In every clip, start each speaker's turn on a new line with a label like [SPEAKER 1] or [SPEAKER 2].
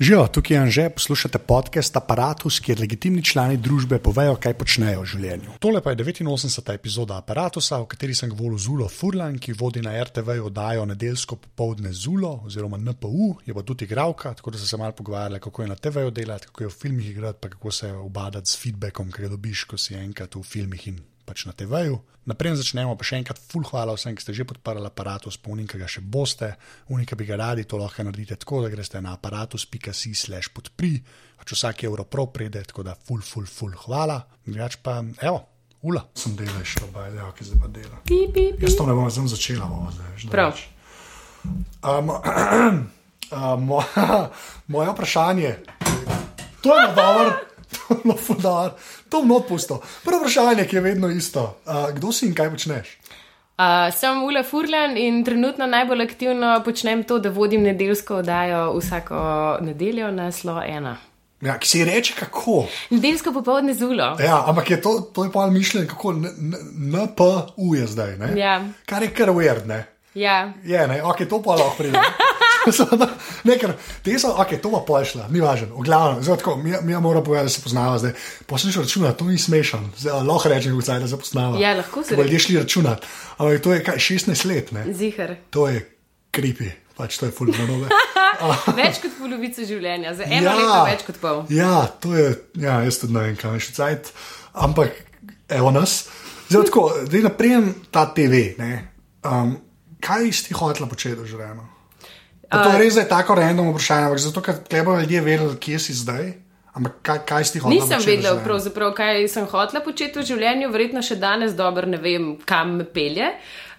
[SPEAKER 1] Živijo, tukaj je Anže, poslušate podcast Apparatus, kjer legitimni člani družbe povejo, kaj počnejo v življenju. Tole pa je 89. epizoda Apparatusa, v kateri sem govoril z Ulo Furlan, ki vodi na RTV oddajo nedeljsko popovdne Zulo oziroma NPU, je pa tudi igralka, tako da so se malo pogovarjali, kako je na TV-ju delati, kako je v filmih igrati, pa kako se obadati s feedbackom, ki ga dobiš, ko si enkrat v filmih in pač na TV-ju. Naprej začnemo, pa še enkrat, full hvala vsem, ki ste že podprli aparatus, spomnim, ki ga še boste, unika bi ga radi, to lahko naredite tako, da greste na aparatus.si slash podpri, pač vsak evro pro pride, tako da full, full, full hvala. Drugač pa, evo, ula, sem delal še obaj, ja, ki zdaj pa dela.
[SPEAKER 2] Pi, pi, pi.
[SPEAKER 1] Jaz to ne bom zdaj začela, bomo zdaj. že
[SPEAKER 2] Prav.
[SPEAKER 1] daleč. Um, um, moja, moje vprašanje, to je dobro, no, fudar, to bom odpustil. Prvo vprašanje, ki je vedno isto. Uh, kdo si in kaj počneš?
[SPEAKER 2] Uh, sem Ula Furlan in trenutno najbolj aktivno počnem to, da vodim nedeljsko oddajo vsako nedeljo na Slo 1.
[SPEAKER 1] Ja, ki si reče, kako.
[SPEAKER 2] Nedeljsko popovdne zulo.
[SPEAKER 1] Ja, ampak je to, to je pa mišljenje, kako NPU je zdaj. Ne?
[SPEAKER 2] Ja.
[SPEAKER 1] Kar je kar weird. Ne?
[SPEAKER 2] Ja.
[SPEAKER 1] Je, ne, ok, to pa lahko pride. ne, ker te so, ok, to pa pošla, ni važno. V glavnem, zdaj tako, mi, mi moramo povedati, da se poznava zdaj. Poslušaj računa, to ni smešen, zdaj, lahko rečem, da se poznava.
[SPEAKER 2] Ja, lahko se
[SPEAKER 1] ljudje šli računati. Ampak to je kaj, 16 let, ne?
[SPEAKER 2] Zihar.
[SPEAKER 1] To je creepy, pač to je full nove.
[SPEAKER 2] Več kot polovico življenja, za eno
[SPEAKER 1] Ja.
[SPEAKER 2] leto več kot pol.
[SPEAKER 1] Ja, to je, ja, jaz tudi ne vem, kaj je še cajt, ampak evo nas. Zdaj, tako, da naprijem ta TV. Ne, um, kaj si ti hotela početi v življenju? Pa To je res zdaj tako random vprašanje, ampak zato, ker treba ljudje vedeti, kje si zdaj. Ampak kaj, kaj si ti hotela
[SPEAKER 2] Nisem vedela, kaj sem hotela početi v življenju, verjetno še danes dobro ne vem, kam me pelje.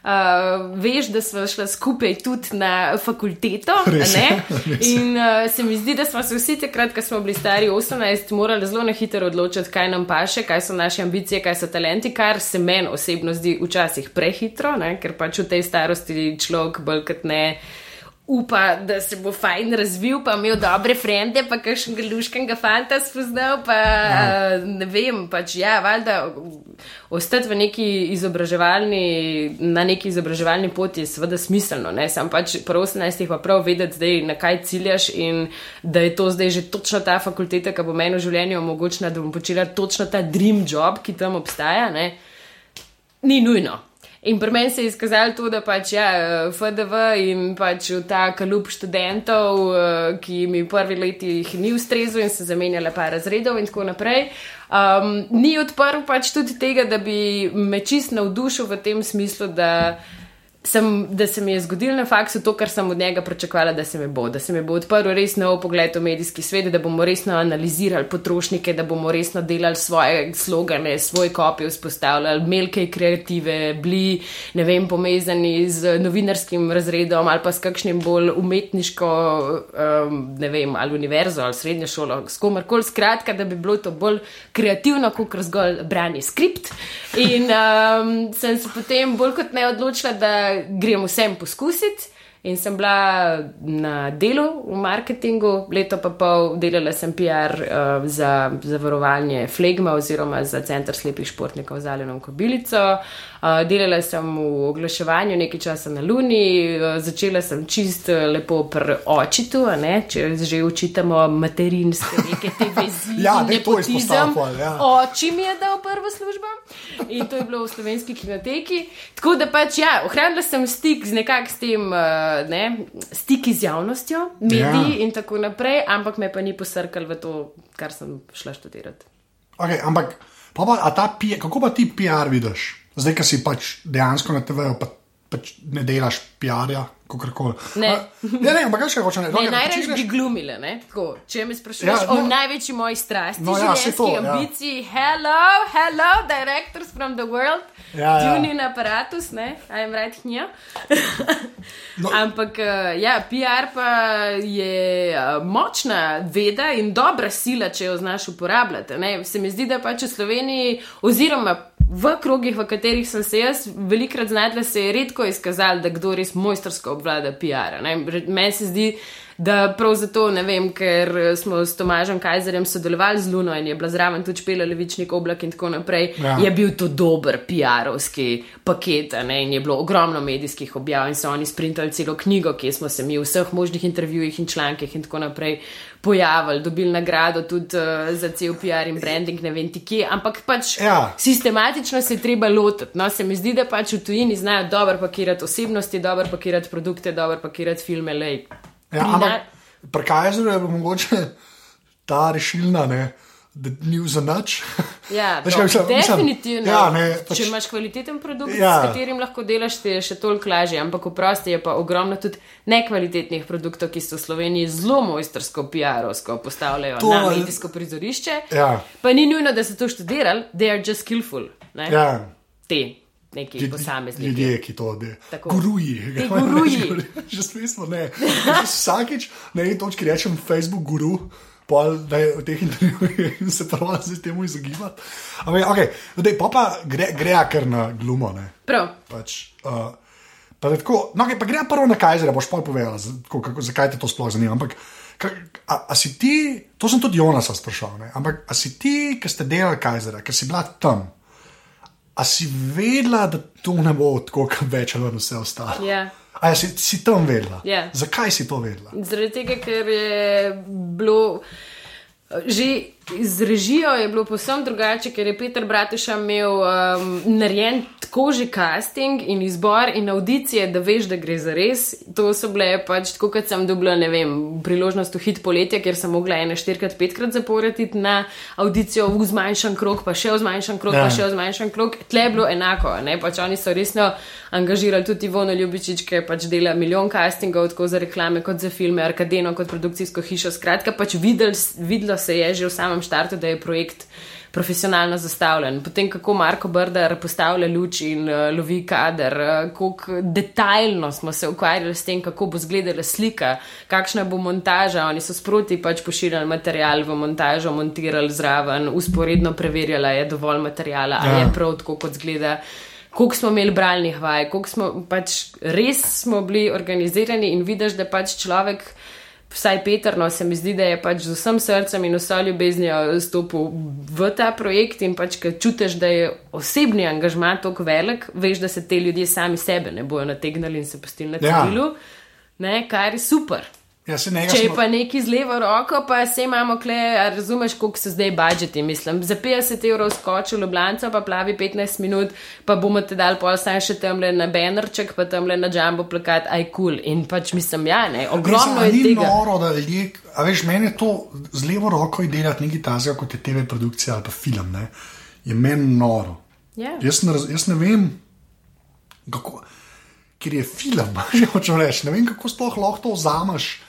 [SPEAKER 2] Uh, veš, da smo šli skupaj tudi na fakulteto.
[SPEAKER 1] Res je, res je.
[SPEAKER 2] In uh, se mi zdi, da smo se vsi takrat, ko smo bili stari 18, morali zelo na hitro odločiti, kaj nam paše, kaj so naše ambicije, kaj so talenti, kar se meni osebno zdi včasih prehitro, ne? ker pač v tej starosti človek bolj kot ne. Upa, da se bo fajn razvil, pa imel dobre frende, pa kakšnega luškega fanta spoznal, pa ja. ne vem, pač ja, valjda ostati v neki izobraževalni, na neki izobraževalni poti je seveda smiselno, ne, sam pač po 18 pa prav vedeti zdaj, na kaj ciljaš in da je to zdaj že točno ta fakulteta, ki bo meni v življenju omogočila, da bom počela točno ta dream job, ki tam obstaja, ne, ni nujno. In pri meni se je izkazalo to, da pač ja, FDV in pač ta kalup študentov, eh, ki mi v prvih letih ni ustrezal in se zamenjala pa razredov in tako naprej, um, ni odprl pač tudi tega, da bi me čist navdušil v tem smislu, da, sem, da se mi je zgodilo na faksu to, kar sem od njega pričakovala, da se mi bo. Da se mi bo odprl res nov pogled v medijski svet, da bomo resno analizirali potrošnike, da bomo resno delali svoje slogane, svoj kopij vzpostavljali, imeli kaj kreative, bili, ne vem, pomezani z novinarskim razredom ali pa s kakšnim bolj umetniško, um, ne vem, ali univerzo ali srednjo šolo, s komarkoli, skratka, da bi bilo to bolj kreativno, kot zgolj brani skript. In um, sem se potem bolj kot ne odločila, da grem vsem poskusiti. In sem bila na delu v marketingu, leto pa pol delala sem PR uh, za zavarovanje Flegma oziroma za Center slepih športnikov z Alenom Kobilico. Uh, delala sem v oglaševanju nekaj časa na Luni, uh, začela sem čist lepo pri očitu, ne, če že učitamo materinske neke te vezi.
[SPEAKER 1] Ja, daj to pol, ja.
[SPEAKER 2] Oči mi je dal prvo službo in to je bilo v slovenski kinoteki. Tako da pač, ja, ohranila sem stik z nekak s tem, uh, ne, stiki z javnostjo, mediji
[SPEAKER 1] Ja.
[SPEAKER 2] in tako naprej, ampak me pa ni posrkal v to, kar sem šla študirati.
[SPEAKER 1] Okay, ampak, pa pa, a ta, P- kako pa ti PR vidiš? Zdaj, ki si pač dejansko na TV-ju, pa, pač ne delaš PR-ja, kako koli.
[SPEAKER 2] Ne.
[SPEAKER 1] Ne, ne, ampak kaj še hočeš reči?
[SPEAKER 2] najraje bi glumile, ne? Tako, če me sprašuješ
[SPEAKER 1] Ja,
[SPEAKER 2] ja, no, o največji moji strasti,
[SPEAKER 1] No, ja,
[SPEAKER 2] življenjski ja,
[SPEAKER 1] ja.
[SPEAKER 2] ambiciji, hello, hello, directors from the world,
[SPEAKER 1] Ja, ja.
[SPEAKER 2] tune in aparatus, ne, I'm right here.
[SPEAKER 1] No.
[SPEAKER 2] no. Ampak, eh, ja, PR pa je eh, močna veda in dobra sila, če jo znaš uporabljati. Ne? Se mi zdi, da pač v Sloveniji, oziroma v krogih, v katerih sem se jaz velikrat znašla, se je redko izkazalo, da kdo res mojstrsko obvlada PR. Meni se zdi, Da prav zato, ne vem, ker smo s Tomažem Kajzerjem sodelovali z Luno in je bila zraven tudi Špela Levičnik oblak in tako naprej,
[SPEAKER 1] Ja.
[SPEAKER 2] je bil to dober PR-ovski paket ne, in je bilo ogromno medijskih objav in so oni sprintali celo knjigo, kjer smo se mi v vseh možnih intervjujih in člankih in tako naprej pojavili, dobili nagrado tudi uh, za cel PR in branding, ne vem ti kje, ampak pač
[SPEAKER 1] Ja.
[SPEAKER 2] sistematično se je treba lotiti. No, se mi zdi, da pač v tujini znajo dobro pakirati osebnosti, dobro pakirati produkte, dobro pakirati filme. Lej.
[SPEAKER 1] Ja, ampak pri Kajzeru je mogoče ta rešilna, ne, da ni za nič.
[SPEAKER 2] Ja,
[SPEAKER 1] Veš, kaj mislim? Mislim,
[SPEAKER 2] definitivno.
[SPEAKER 1] Ja, ne, pač,
[SPEAKER 2] Če imaš kvaliteten produkt,
[SPEAKER 1] Ja.
[SPEAKER 2] s katerim lahko delaš, ti je še toliko lažje. Ampak vprosti je pa ogromno tudi nekvalitetnih produktov, ki so v Sloveniji zelo mojstrsko, PR-ovsko postavljajo
[SPEAKER 1] To
[SPEAKER 2] na medijsko prizorišče.
[SPEAKER 1] Ja.
[SPEAKER 2] Pa ni nujno, da so to študirali, they are just skillful. Ne?
[SPEAKER 1] ja,
[SPEAKER 2] Te neki
[SPEAKER 1] ljud-
[SPEAKER 2] posamezniki.
[SPEAKER 1] Ljudje, ki to de.
[SPEAKER 2] Tako.
[SPEAKER 1] Guruji.
[SPEAKER 2] Ti guruji.
[SPEAKER 1] Že smislo ne. Vsakič na eni točki rečem Facebook guru. Pol, da je v teh intervjujih in se prvo zdaj temu izogibati. Ampak, okay, dej, pa, pa gre, gre kar na glumo. Ne.
[SPEAKER 2] Prav.
[SPEAKER 1] Pač, uh, pa tako, no, okay, pa gre prvo na Kajzer, boš pa povedal, zakaj te to sploh zanima. Ampak, ka, a, a si ti, to sem tudi Jonasa sprašal, ne? ampak a si ti, ki ste delali Kajzera, ki si bila tam, a si vedela, da to ne bo tako, kot več ali manj vse ostalo?
[SPEAKER 2] Ja.
[SPEAKER 1] A ja, si, si tam vedela?
[SPEAKER 2] Ja.
[SPEAKER 1] Zakaj si to vedela?
[SPEAKER 2] Zaradi tega, ker je bilo. Že z režijo je bilo posebno drugače, ker je Peter Bratuša imel um, narejen že casting in izbor in audicije, da veš, da gre za res. To so bile pač tako, kot sem dobila, ne vem, priložnost v hit poletja, ker sem mogla ene štirikrat, petkrat zaporediti na audicijo v zmanjšan krok, pa še v zmanjšan krok,
[SPEAKER 1] Ja.
[SPEAKER 2] pa še v zmanjšan krok. Tle je bilo enako, ne? pač oni so resno angažirali tudi Ivona Ljubičič, ki pač dela milijon castingov, tako za reklame, kot za filme, Arkadeno, kot produkcijsko hišo. Skratka, pač videl, videlo se je že v samem štartu, da je projekt profesionalno zastavljen. Potem, kako Marko Brdar postavlja luč in uh, lovi kader, uh, kako detaljno smo se ukvarjali s tem, kako bo izgledala slika, kakšna bo montaža. Oni so sproti pač pošiljali material v montažo, montirali zraven, usporedno preverjali, ali je dovolj materijala, ali
[SPEAKER 1] Ja.
[SPEAKER 2] je prav tako, kot zgleda. Koliko smo imeli bralnih vaj, koliko smo pač res smo bili organizirani in vidiš, da pač človek, vsaj Petrno, se mi zdi, da je pač z vsem srcem in vso ljubeznijo stopil v ta projekt in pač, ker čutiš, da je osebni angažma tako velik, veš, da se te ljudje sami sebe ne bojo nategnili in se pustili na
[SPEAKER 1] Ja.
[SPEAKER 2] cedilu, ne, kar je super.
[SPEAKER 1] Ja, se nekaj
[SPEAKER 2] Če je
[SPEAKER 1] smo-
[SPEAKER 2] pa neki z levo roko, pa se imamo kle, razumeš, koliko so zdaj budžeti. Mislim, za 50 evrov skoči v Ljubljano, pa plavi 15 minut, pa bomo te dal pol saj še tamle na banerček, pa tamle na jumbo plakat, aj kul. Cool. In pač mislim, ja, ne, ogromno
[SPEAKER 1] Mislim, a
[SPEAKER 2] je
[SPEAKER 1] ni
[SPEAKER 2] tega.
[SPEAKER 1] Noro, da ljudje, a veš, meni je to z levo roko delati nekaj tazga, kot je TV produkcija ali pa film. Ne, je meni noro.
[SPEAKER 2] Ja.
[SPEAKER 1] Jaz, ne, jaz ne vem, kako, ker je film, že hočem reči. Ne vem, kako sploh lahko to vzameš.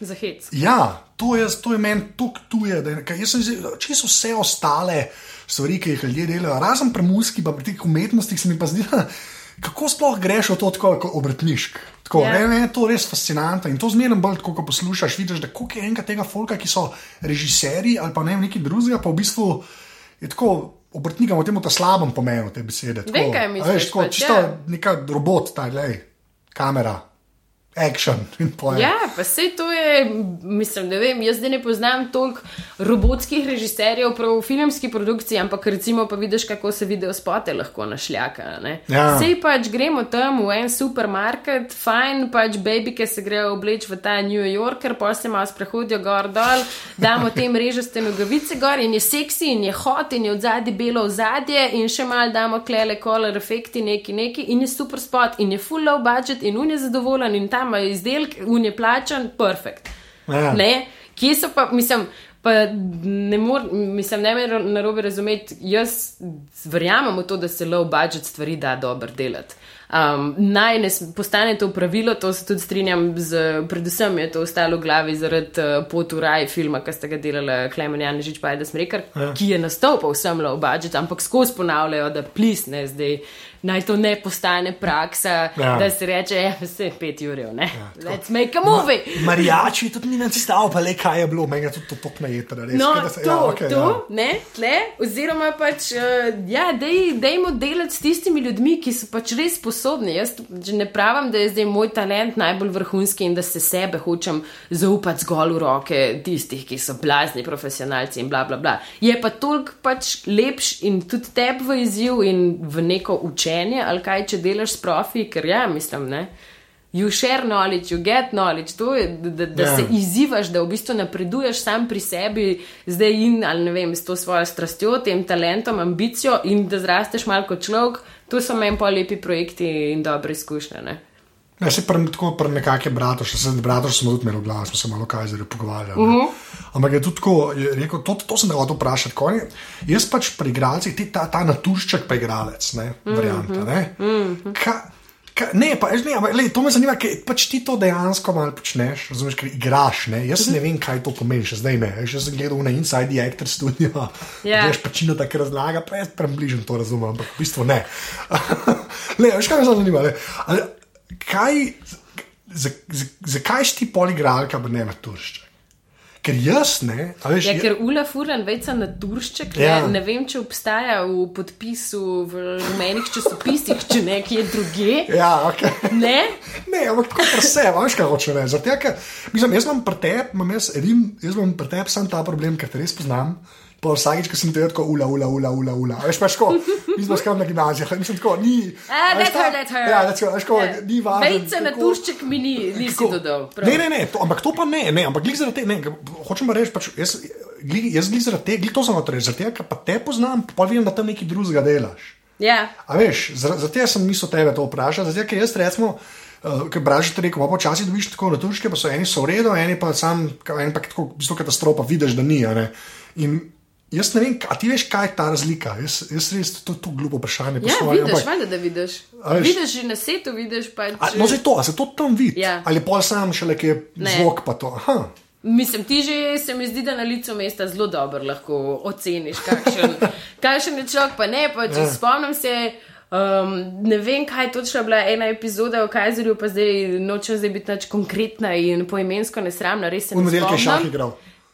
[SPEAKER 2] Za hec.
[SPEAKER 1] Ja, to je, to je meni tako tuje. da Jaz sem čisto vse ostale stvari, ki jih ljudje delajo, razen pri muski, pa pri teh umetnostih, se mi pa zdi, kako sploh greš v to tako kot obrtnišk. Tako, yeah. ne, ne, to je res fascinantno in to zmerno bolj, ko poslušaš, vidiš, da koliko je enega tega folka, ki so režiserji ali pa ne vem, neki drugega, pa v bistvu je tako. Obrtnikom v tem ta slabem pomenu te besede. Tako,
[SPEAKER 2] Vem, kaj misliš,
[SPEAKER 1] Veš, tako,
[SPEAKER 2] pač,
[SPEAKER 1] čisto
[SPEAKER 2] ja.
[SPEAKER 1] neka robot, ta lej, kamera, action in pojem.
[SPEAKER 2] Ja, pa vse to je, mislim, ne vem, jaz zdaj ne poznam toliko robotskih režiserjev prav v filmski produkciji, ampak recimo pa vidiš, kako se video spote lahko našljaka. ne.
[SPEAKER 1] Ja.
[SPEAKER 2] Sej pač gremo tam v en supermarket, fajn, pač babike se grejo obleč v ta New Yorker, pa se malo sprehodijo gor dol, damo tem režaste nogavice gor in je seksi in je hot in je od zadaj belo v zadje in še mal damo klele color efekti, neki neki in je super spot in je full low budget in un je zadovoljen in tam je izdelek, un je plačan, perfekt.
[SPEAKER 1] Ja.
[SPEAKER 2] Ne? Kje so pa, mislim, pa ne morem, mislim, ne me narobe razumeti, jaz verjamem v to, da se low budget stvari da dobro delati. Um, naj ne postane to pravilo, to se tudi strinjam, z, predvsem je to ostalo v glavi zaradi uh, pot v raj filma, ki sta ga delala Klemen Janežič pa Ajda Smrekar, ja. ki je nastal pa vsem low budget, ampak skozi ponavljajo, da plisne zdaj. Naj to ne postane praksa,
[SPEAKER 1] Ja.
[SPEAKER 2] da se reče, ja, vse pet ur, ne. Ja, Let's make a movie.
[SPEAKER 1] Marijači tudi ni nacistal, pa le kaj je bilo, meni je tudi to tako najetno.
[SPEAKER 2] No,
[SPEAKER 1] da se-
[SPEAKER 2] to,
[SPEAKER 1] ja, okej,
[SPEAKER 2] to,
[SPEAKER 1] ja.
[SPEAKER 2] ne, tle, oziroma pač, uh, ja, dej, dejmo delati s tistimi ljudmi, ki so pač res sposobni sposobni. Jaz ne pravim, da je zdaj moj talent najbolj vrhunski in da se sebe hočem zaupati zgolj v roke tistih, ki so blazni profesionalci in bla bla bla. Je pa toliko pač lepš in tudi tebi v izziv in v neko učenje, ali kaj, če delaš s profi, ker ja, mislim, ne. You share knowledge, you get knowledge, to je, da, da
[SPEAKER 1] Ja.
[SPEAKER 2] se izzivaš, da v bistvu napreduješ sam pri sebi, zdaj in ali ne vem, s to svojo strastjo, tem talentom, ambicijo in da zrasteš malo kot človek. To so meni pa lepi projekti in dobre izkušnje. Ne?
[SPEAKER 1] Ja, se pri, tako pri nekakšnem bratu, še se bratu smo tudi imeli v glavu, smo se malo kaj zdaj pogovarjali. Uh -huh. Ampak je tudi tako, je rekel, to, to sem te hotel vprašati. ko je- Jaz pač pri igralcih, ti ta, ta naturšček pa igralec, ne, varianta. Ne, uh -huh. ka, ka, ne, pa, ne, ampak, lej, to me zanima, ker pač ti to dejansko malo počneš, razumeš, ker igraš. Ne, jaz ne vem, kaj to pomeni, še zdaj ne. Jaz sem gledal na Inside the Actor studio,
[SPEAKER 2] Ja.
[SPEAKER 1] veš, pačino tako razlaga, pa jaz prebližen to razumem, ampak v bistvu ne. le, veš, kaj me zanima? Le, ali, kaj, za, za, zakaj si ti poligralka, ne naturšček? Ker jaz ne, veš,
[SPEAKER 2] Ja, ker Ula Furan veca na turšček,
[SPEAKER 1] Ja.
[SPEAKER 2] ja. ne, ne vem, če obstaja v podpisu v rumenih časopisih, če nekje druge.
[SPEAKER 1] Ja, ok.
[SPEAKER 2] Ne?
[SPEAKER 1] Ne, ampak tako sebi, veš, kaj hoče reči. Zato, ker, mislim, jaz imam pri tebi, imam jaz, edin, jaz imam pri tebi sam ta problem, ker te res poznam. Pa vsakič, ko sem te tako ula, ula, ula, ula, ula. Veš, pač tako, mi smo skrbni na gimnazijah, mislim, tako, ni.
[SPEAKER 2] A,
[SPEAKER 1] veš,
[SPEAKER 2] let
[SPEAKER 1] ta-
[SPEAKER 2] her, let her.
[SPEAKER 1] Ja, that's, veš, tako, ni važno.
[SPEAKER 2] Vejce na turšček mi ni, nisi dodal.
[SPEAKER 1] Ne, ne, ne, to, ampak to pa ne, ne ampak glih zaradi tega, ne, hočem pa reči, pač, jaz, glih zaradi tega, glih to sem reči, zaradi tega, ker pa te poznam, pa vidim, da tam nekaj drugega delaš.
[SPEAKER 2] Ja.
[SPEAKER 1] A veš, zaradi tega sem mislil tebe to vprašati, zaradi tega, ker jaz recimo. Uh, ker braži ti rekel, pa počasi dobiš tako na turške, pa so eni so v redu, eni pa sam, eni pa tako, bistvu katastrofa, vidiš, da ni. In jaz ne vem, a ti veš, kaj je ta razlika? Jaz, jaz res, to je to glupo vprašanje.
[SPEAKER 2] Ja,
[SPEAKER 1] svoje,
[SPEAKER 2] vidiš,
[SPEAKER 1] ampak-
[SPEAKER 2] valjda, da vidiš.
[SPEAKER 1] Veš-
[SPEAKER 2] Vidiš že na setu, vidiš pač.
[SPEAKER 1] A, no, zdaj to, a se to tam vidi?
[SPEAKER 2] Ja.
[SPEAKER 1] Ali pol sam šele, ki je zvok pa to. Aha.
[SPEAKER 2] Mislim, ti že se mi zdi, da na licu mesta zelo dobro lahko oceniš, kakšen, kakšen je človek, pa ne. Pa, če
[SPEAKER 1] Ja.
[SPEAKER 2] spomnim se, um, ne vem, kaj točno je bila ena epizoda o Kajzerju, pa zdaj nočem zdaj biti nič konkretna in poimensko nesramna, res se
[SPEAKER 1] Un
[SPEAKER 2] ne
[SPEAKER 1] model, ki je šah igral.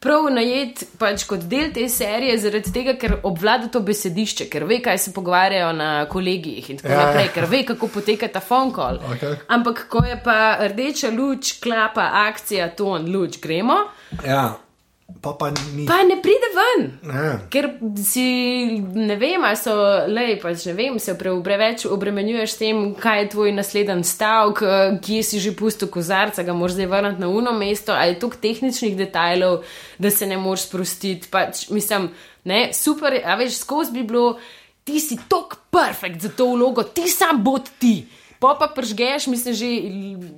[SPEAKER 2] prav najet pač kot del te serije zaradi tega, ker obvlada to besedišče, ker ve, kaj se pogovarjajo na kolegijih in tako
[SPEAKER 1] Ja,
[SPEAKER 2] ja,
[SPEAKER 1] ja.
[SPEAKER 2] naprej, ker ve, kako poteka ta phone call.
[SPEAKER 1] Okej.
[SPEAKER 2] Ampak ko je pa rdeča luč, klapa, akcija, ton, luč, gremo,
[SPEAKER 1] Ja, pa pa ni.
[SPEAKER 2] pa ne pride ven.
[SPEAKER 1] Ja.
[SPEAKER 2] Ker si ne vem, ali so lej, pač ne vem, se pre, preveč obremenjuješ s tem, kaj je tvoj naslednji stavek, eh, kje si že pustil kozarca, ga moraš zdaj vrniti na uno mesto, ali je toliko tehničnih detajlov, da se ne moreš sprostiti. Pač, mislim, ne, super, a veš, skozi bi bilo, ti si tok perfekt za to vlogo, ti sam bod ti. Pa pa pržgeš, mislim, že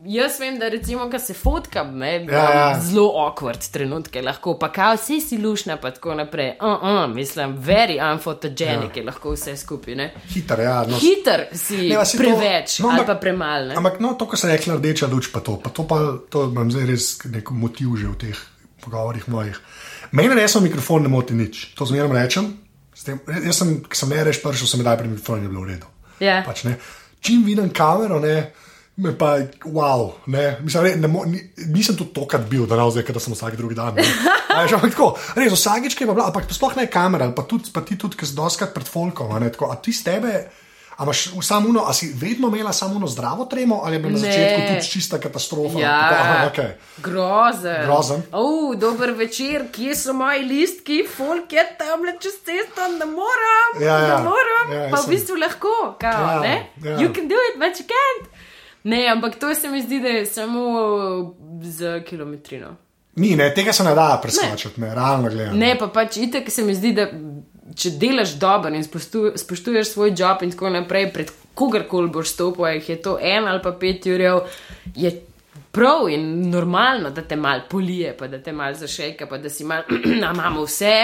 [SPEAKER 2] jaz vem, da recimo, ko se fotkam, ne,
[SPEAKER 1] Ja, ja.
[SPEAKER 2] zelo awkward trenutke, lahko pa kao, vse si lušna, pa tako naprej. Uh -uh, mislim, very unphotogenic ja. je lahko vse skupaj. Ne?
[SPEAKER 1] Hiter, ja. No,
[SPEAKER 2] Hiter si
[SPEAKER 1] Ne, si to-
[SPEAKER 2] preveč,
[SPEAKER 1] no,
[SPEAKER 2] no, ali pa premalo. ne.
[SPEAKER 1] Ampak, no, to, kar se rekla, rdeča luč, pa to, pa to, pa, to imam zdaj res nek motiv že v teh pogovorih mojih. Mene resno mikrofon ne moti nič, to zmerno rečem. Tem, jaz sem, ki sem ne reš prišel, sem daj pri mikrofonu, je bilo v redu.
[SPEAKER 2] Ja.
[SPEAKER 1] Pač, ne. Čim vidim kamero, ne, me pa, wow, ne, mislim, ne, ne, nisem tudi tokrat bil, da ravno zdaj, da sem vsak drugi dan. ne. Ampak tako, res, je pa bila, ampak sploh ne kamera, pa, tudi, pa ti tudi, ki si doskrat pred folkom, ne, tako, a ti s tebe. A imaš samo uno, a si vedno imela samo uno zdravo tremo, ali je bila na
[SPEAKER 2] Ne.
[SPEAKER 1] začetku tudi čista katastrofa?
[SPEAKER 2] Ja,
[SPEAKER 1] Aha, okay.
[SPEAKER 2] grozen.
[SPEAKER 1] Grozen.
[SPEAKER 2] Oh, dober večer, kje so moji listki, folk je tam le čez cesto, ne morem.
[SPEAKER 1] Ja, ja.
[SPEAKER 2] Ne morem,
[SPEAKER 1] Ja,
[SPEAKER 2] pa v bistvu lahko, kao,
[SPEAKER 1] Ja,
[SPEAKER 2] ne?
[SPEAKER 1] ja.
[SPEAKER 2] You can do it, but you can't. Ne, ampak to se mi zdi, da je samo z kilometrino.
[SPEAKER 1] Ni, ne, tega se ne da preskočiti, ne, realno gledano.
[SPEAKER 2] Ne, pa pač itek se mi zdi, da če delaš dobro in spoštu- spoštuješ svoj job in tako naprej, pred kogarkoli boš stopil, jih je to en ali pa pet jurjev, je prav in normalno, da te mal polije, pa da te mal zašejka, pa da si mal, a imamo vse.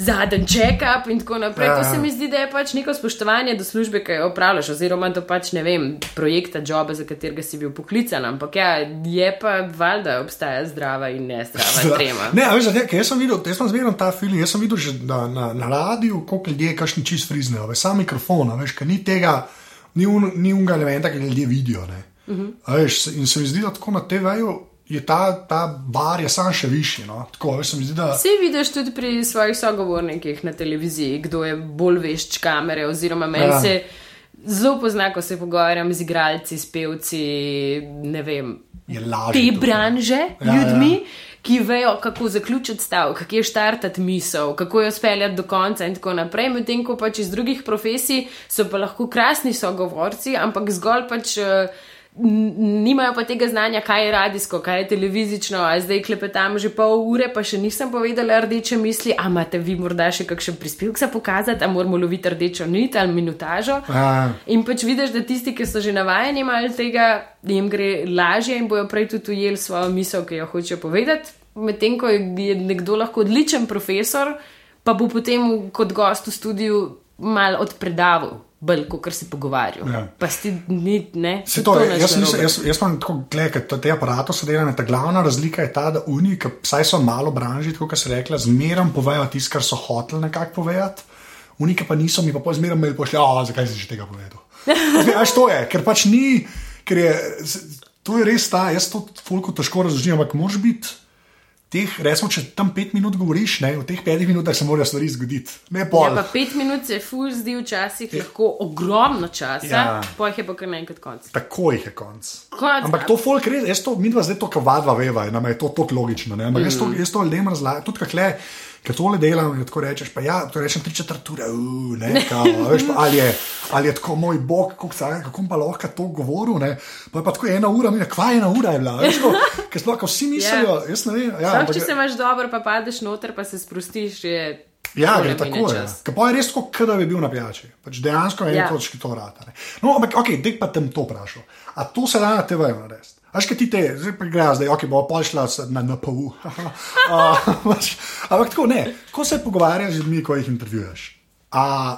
[SPEAKER 2] Zadnji check-up in tako naprej.
[SPEAKER 1] Ja,
[SPEAKER 2] To
[SPEAKER 1] ja.
[SPEAKER 2] se mi zdi, da je pač neko spoštovanje do službe, ki jo opravljaš, oziroma do pač ne vem, projekta, joba, za katerega si bil poklican. Ampak ja, je pa valjda obstaja zdrava in nezdrava trema.
[SPEAKER 1] Ne, a veš, da, jaz sem videl, jaz sem zmerno ta film, jaz sem videl že na, na, na radiju, koliko ljudi je kašni čist friznejo, veš, sam mikrofon, a veš, ker ni tega, ni, un, ni unga elementa, ki ga ljudje vidijo. ne.
[SPEAKER 2] Mhm.
[SPEAKER 1] Uh -huh. veš, in se mi zdi, da tako na TV-ju je ta, ta bar je sam še višji. No? Tako, zdi, da.
[SPEAKER 2] Vsi vidiš tudi pri svojih sogovornikih na televiziji, kdo je bolj vešč kamere, oziroma meni
[SPEAKER 1] Ja.
[SPEAKER 2] se zelo pozna, ko se pogovarjam z igralci, s pevci, ne vem, te branže,
[SPEAKER 1] Ja,
[SPEAKER 2] ja, ljudmi,
[SPEAKER 1] ja.
[SPEAKER 2] ki vejo, kako zaključiti stav, kako je štartati misel, kako jo speljati do konca in tako naprej. Medtem ko pač iz drugih profesij so pa lahko krasni sogovorci, ampak zgolj pač. n- Nimajo pa tega znanja, kaj je radijsko, kaj je televizično, a zdaj klepetam že pol ure, pa še nisem povedala rdeče misli. A imate vi morda še kakšen prispevek za pokazati, a moramo loviti rdečo nit ali minutažo?
[SPEAKER 1] Ja.
[SPEAKER 2] In pač vidiš, da tisti, ki so že navajeni malo tega, jim gre lažje in bojo prej tudi ujeli svojo misel, ki jo hočejo povedati. Medtem ko je nekdo lahko odličen profesor, pa bo potem kot gost v studiu mal odpredaval, bolj kot se pogovarjal.
[SPEAKER 1] Ja.
[SPEAKER 2] Pa si ni, ne?
[SPEAKER 1] Se to,
[SPEAKER 2] nič
[SPEAKER 1] jaz, nisem,
[SPEAKER 2] narobe.
[SPEAKER 1] jaz, jaz imam tako, ker te aparate so delane. Ta glavna razlika je ta, da oni, ki vsaj so malo branži, kot se rekla, zmeram povejo tisto, kar so hoteli nekako povedati. Oni, ki pa niso, mi pa pol zmeram mail pošljajo, "A, zakaj si že tega povedal. Veš, to je, ker pač ni, ker je, to je res ta, jaz to fulko težko razložim, ampak moraš biti. Teh, recimo, če tam pet minut govoriš, ne, v teh petih minutah se morajo stvari zgoditi. Ne pol.
[SPEAKER 2] Ja, pet minut se ful zdi včasih lahko ogromno časa,
[SPEAKER 1] Ja.
[SPEAKER 2] ja. pojh je pa kar naenkrat konc.
[SPEAKER 1] Tako jih je konc.
[SPEAKER 2] Konc.
[SPEAKER 1] Ampak to folk res, jaz to, mi dva zdaj to kavadva veva, nam je to tako logično. Ne? Ampak mm. jaz to, jaz to ljudem razlagam, tudi kakle. Ker tole delam, in tako rečeš, pa ja, to rečem tri četrt ure, uh, ne, kao, veš, pa, ali, je, ali je tako moj bog, kako, kako pa lahko to govoril, ne, pa je pa tako ena ura, mi kva ena ura je bila, veš, ko, ker sploh, vsi mislijo, jaz ne vem, ja,
[SPEAKER 2] Sam, če
[SPEAKER 1] je-
[SPEAKER 2] se imaš dobro, pa padeš noter, pa se sprostiš, je.
[SPEAKER 1] Ja, gre
[SPEAKER 2] mine
[SPEAKER 1] tako. Ja. pa je res kot da bi bil na pijači. Pač dejansko je
[SPEAKER 2] Ja.
[SPEAKER 1] ja. točki to rata. Ne. No, ampak ok, dek pa tem to vprašal. A to se da na TV-ju narediti? Až kaj ti te, zdaj pa gre, zdaj ok, bo pa šla na NPU. A, ampak tako ne, ko se pogovarjaš z ljudmi, ko jih intervjuješ. A,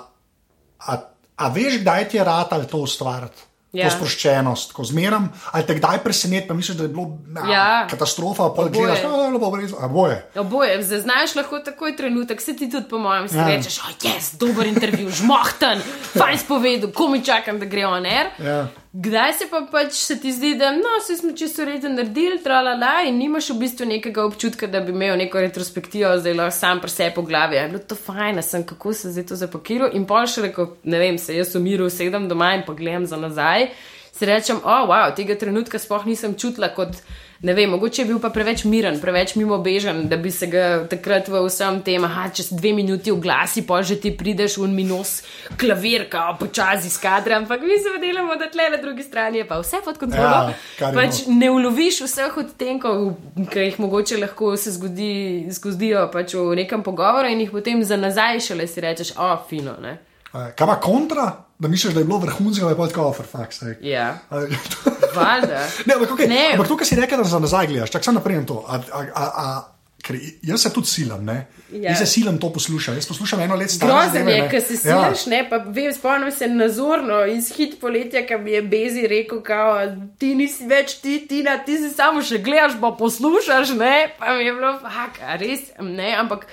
[SPEAKER 1] a, a veš, kdaj ti je rata ali to ustvariti? Ja. To sproščenost, ko zmeram, ali te kdaj preseneti, pa misliš, da je bilo na,
[SPEAKER 2] Ja.
[SPEAKER 1] katastrofa, pa
[SPEAKER 2] Oboje.
[SPEAKER 1] gledaš, da je bilo pa res, a boje.
[SPEAKER 2] Oboje, zaznaš lahko takoj trenutek, se ti tudi, po mojem, si
[SPEAKER 1] Ja.
[SPEAKER 2] rečeš, oh, yes, dober intervju, žmohten, fajn spovedal, komi čakam, da gre on air.
[SPEAKER 1] Ja.
[SPEAKER 2] Kdaj se pa pač se ti zdi, da no, vse smo čisto reden naredili, tralala, in nimaš v bistvu nekega občutka, da bi imel neko retrospektivo, zdaj lahko sam pri sebi po glavi. Je bilo to fajn, sem kako se zdaj to zapakiral. In pol še rekel, ne vem, se jaz umiral, sedem doma in pogledam za nazaj. Si rečem, o, oh, wow, tega trenutka sploh nisem čutila kot. Ne vem, mogoče je bil pa preveč miren, preveč mimobežen, da bi se ga takrat v vsem tem, ah, čez dve minuti oglasi, pa že ti prideš v minos klavirka, počasi iz kadra, ampak mi se delamo, da tle na drugi strani je pa vse pod kontrolo.
[SPEAKER 1] Ja,
[SPEAKER 2] pač ne uloviš vseh odtenkov, ki jih mogoče lahko se zgodi, zgodijo pač v nekem pogovoru in jih potem za nazaj šele si rečeš, o, fino. Ne?
[SPEAKER 1] Eh, Kaj pa kontra, da misliš, da je bilo vrhunsko, da je pa tako offer, fakt. sake.
[SPEAKER 2] Ja,
[SPEAKER 1] A-
[SPEAKER 2] valjda.
[SPEAKER 1] Ne, ampak, okay.
[SPEAKER 2] Ne.
[SPEAKER 1] ampak to, kar si rekel, da za nazaj gledaš, čak sem naprej na to. A, a, a, a, ker jaz se tudi silam, ne?
[SPEAKER 2] Ja.
[SPEAKER 1] Jaz se silam to poslušati. Jaz poslušam eno let staro.
[SPEAKER 2] Grozen je, ker se
[SPEAKER 1] Ja.
[SPEAKER 2] silaš, ne, pa vem, spomnim se nazorno iz hit poletja, ki mi je Bezi rekel, kao, ti nisi več ti, Tina, ti si samo še gledaš, pa poslušaš, ne, pa mi je bilo, fak, res, ne, ampak.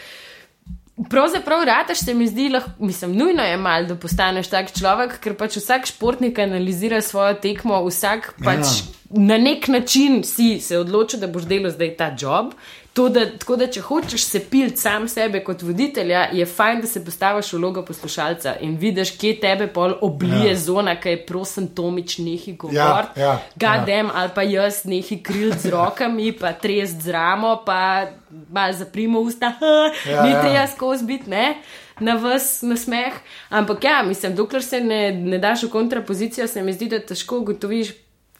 [SPEAKER 2] Pravzaprav, rataš se mi zdi, lahko, mislim, nujno je malo, da postaneš tak človek, ker pač vsak športnik analizira svojo tekmo, vsak pač
[SPEAKER 1] Ja.
[SPEAKER 2] na nek način si se odločil, da boš delal zdaj ta job. To, da, tako da, če hočeš se piliti sam sebe kot voditelja, je fajn, da se postaviš v vlogo poslušalca in vidiš, kje tebe pol oblije
[SPEAKER 1] Ja.
[SPEAKER 2] zona, ki je prosen Tomič nehi govor.
[SPEAKER 1] Ja, ja,
[SPEAKER 2] Gadem ja. ali pa jaz nehi kril z rokami, pa trest z ramo, pa malo zaprimo usta,
[SPEAKER 1] Ja,
[SPEAKER 2] ni
[SPEAKER 1] ja.
[SPEAKER 2] treba skozi biti, ne. Na vas na smeh. Ampak ja, mislim, dokler se ne, ne daš v kontrapozicijo, se mi zdi, da težko ugotoviš,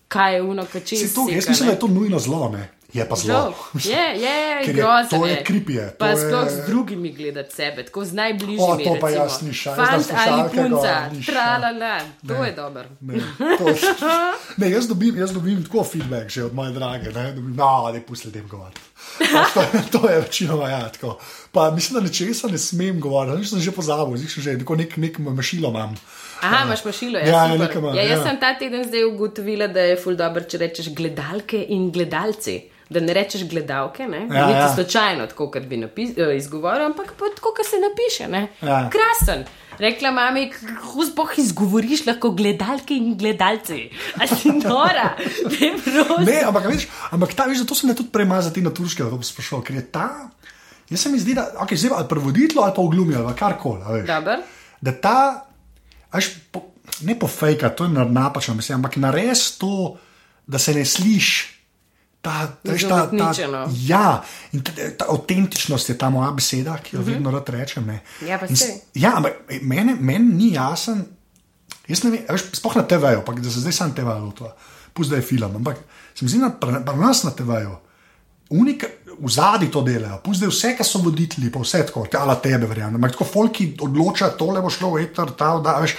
[SPEAKER 2] kaj je uno, kaj čez.
[SPEAKER 1] Si to, jaz mislim, da je to nujno zlo, ne? Je pa.
[SPEAKER 2] Žal, je, je,
[SPEAKER 1] je-
[SPEAKER 2] grozno.
[SPEAKER 1] to je creepy, je,
[SPEAKER 2] Pa
[SPEAKER 1] to
[SPEAKER 2] sploh
[SPEAKER 1] je-
[SPEAKER 2] z drugimi gledati sebe, tako z najbližjimi.
[SPEAKER 1] O, to pa
[SPEAKER 2] recimo.
[SPEAKER 1] jaz ni šal, jaz
[SPEAKER 2] Fant
[SPEAKER 1] sem
[SPEAKER 2] ali punca, tralala, to je dobro.
[SPEAKER 1] Ne, to, ne, jaz, dobim, jaz dobim tako feedback že od moje drage, ne, dobim, no, da pusti ljudem govoriti. To, to je večinoma ja, tako. Pa mislim, da nečesa ne smem govoriti, nisem že pozabil, še že neko nek, nek mašilo imam.
[SPEAKER 2] Aha, imaš mašilo.
[SPEAKER 1] Ja,
[SPEAKER 2] Ja,
[SPEAKER 1] ja, nekaj
[SPEAKER 2] ja, jaz
[SPEAKER 1] ja.
[SPEAKER 2] sem ta teden zdaj ugotovila, da je ful dobro, če rečeš gledalke in gledalci. Da ne rečeš gledalke, ne
[SPEAKER 1] Ja,
[SPEAKER 2] Niti
[SPEAKER 1] ja.
[SPEAKER 2] slučajno, tako kot bi napis, eh, izgovoril, ampak pa tako, kot se napiše. Ne?
[SPEAKER 1] Ja.
[SPEAKER 2] Krasen. Rekla mami, kako sploh izgovoriš lahko gledalke in gledalci. A si nora, ne prosim.
[SPEAKER 1] Ne, ampak, veš, ampak ta, veš, zato sem te tudi prej malo za te na turške lepo sprašal, ker je ta. Jaz se mi zdi, da okay, zdaj ali prevoditelj ali pa v glumi ali karkoli. Da ta, veš, po, ne po fejka, to je na- napačno, mislim, ampak nares to, da se ne sliši. Ta, veš, ta, ta, ja, in ta, ta avtentičnost je ta moja beseda, ki jo uh -huh. vedno rad rečem. Ne.
[SPEAKER 2] Ja, pa
[SPEAKER 1] In s-
[SPEAKER 2] saj.
[SPEAKER 1] Ja, ampak meni men ni jasen, jaz ne vem, veš, sploh na TV-ju, pa da se zdaj sam TV-ju pusti, da je film, ampak se mi zdi, da pri nas na TV-ju, unik v zadnji to delajo, pusti, vse, kar so voditelji, pa vse tako, ala tebe, verjamem, ampak tako folki odloča, tole bo šlo v eter, ta, da, veš,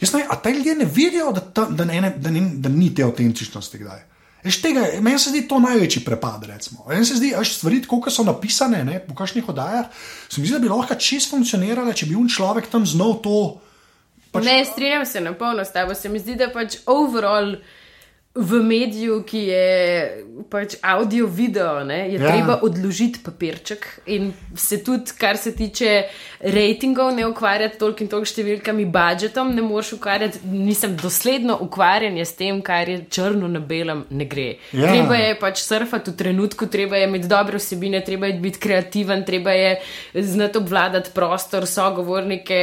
[SPEAKER 1] jaz ne vem, a te ljudje ne vidijo, da, ta, da, ne, da, ni, da ni te avtentičnosti kdaj. Veš, tega, meni se zdi to največji prepad. recimo. Meni se zdi, da stvari, kot so napisane ne, po kakšnih oddajah, se mi zdi, da bi lahko čist funkcionirale, če bi un človek tam znal to.
[SPEAKER 2] Pač, ne, strinjam se na polno s tabo. Se mi zdi, da pač overall v mediju, ki je pač audio, video, ne, je
[SPEAKER 1] Ja.
[SPEAKER 2] treba odložiti papirček in se tudi, kar se tiče rejtingov, ne ukvarjati toliko in toliko številkami, budžetom, ne moreš ukvarjati, nisem dosledno ukvarjanje s tem, kar je črno na belem, ne gre.
[SPEAKER 1] Ja.
[SPEAKER 2] Treba je pač surfati v trenutku, treba je imeti dobre vsebine, treba je biti kreativen, treba je znati obvladati prostor, sogovornike,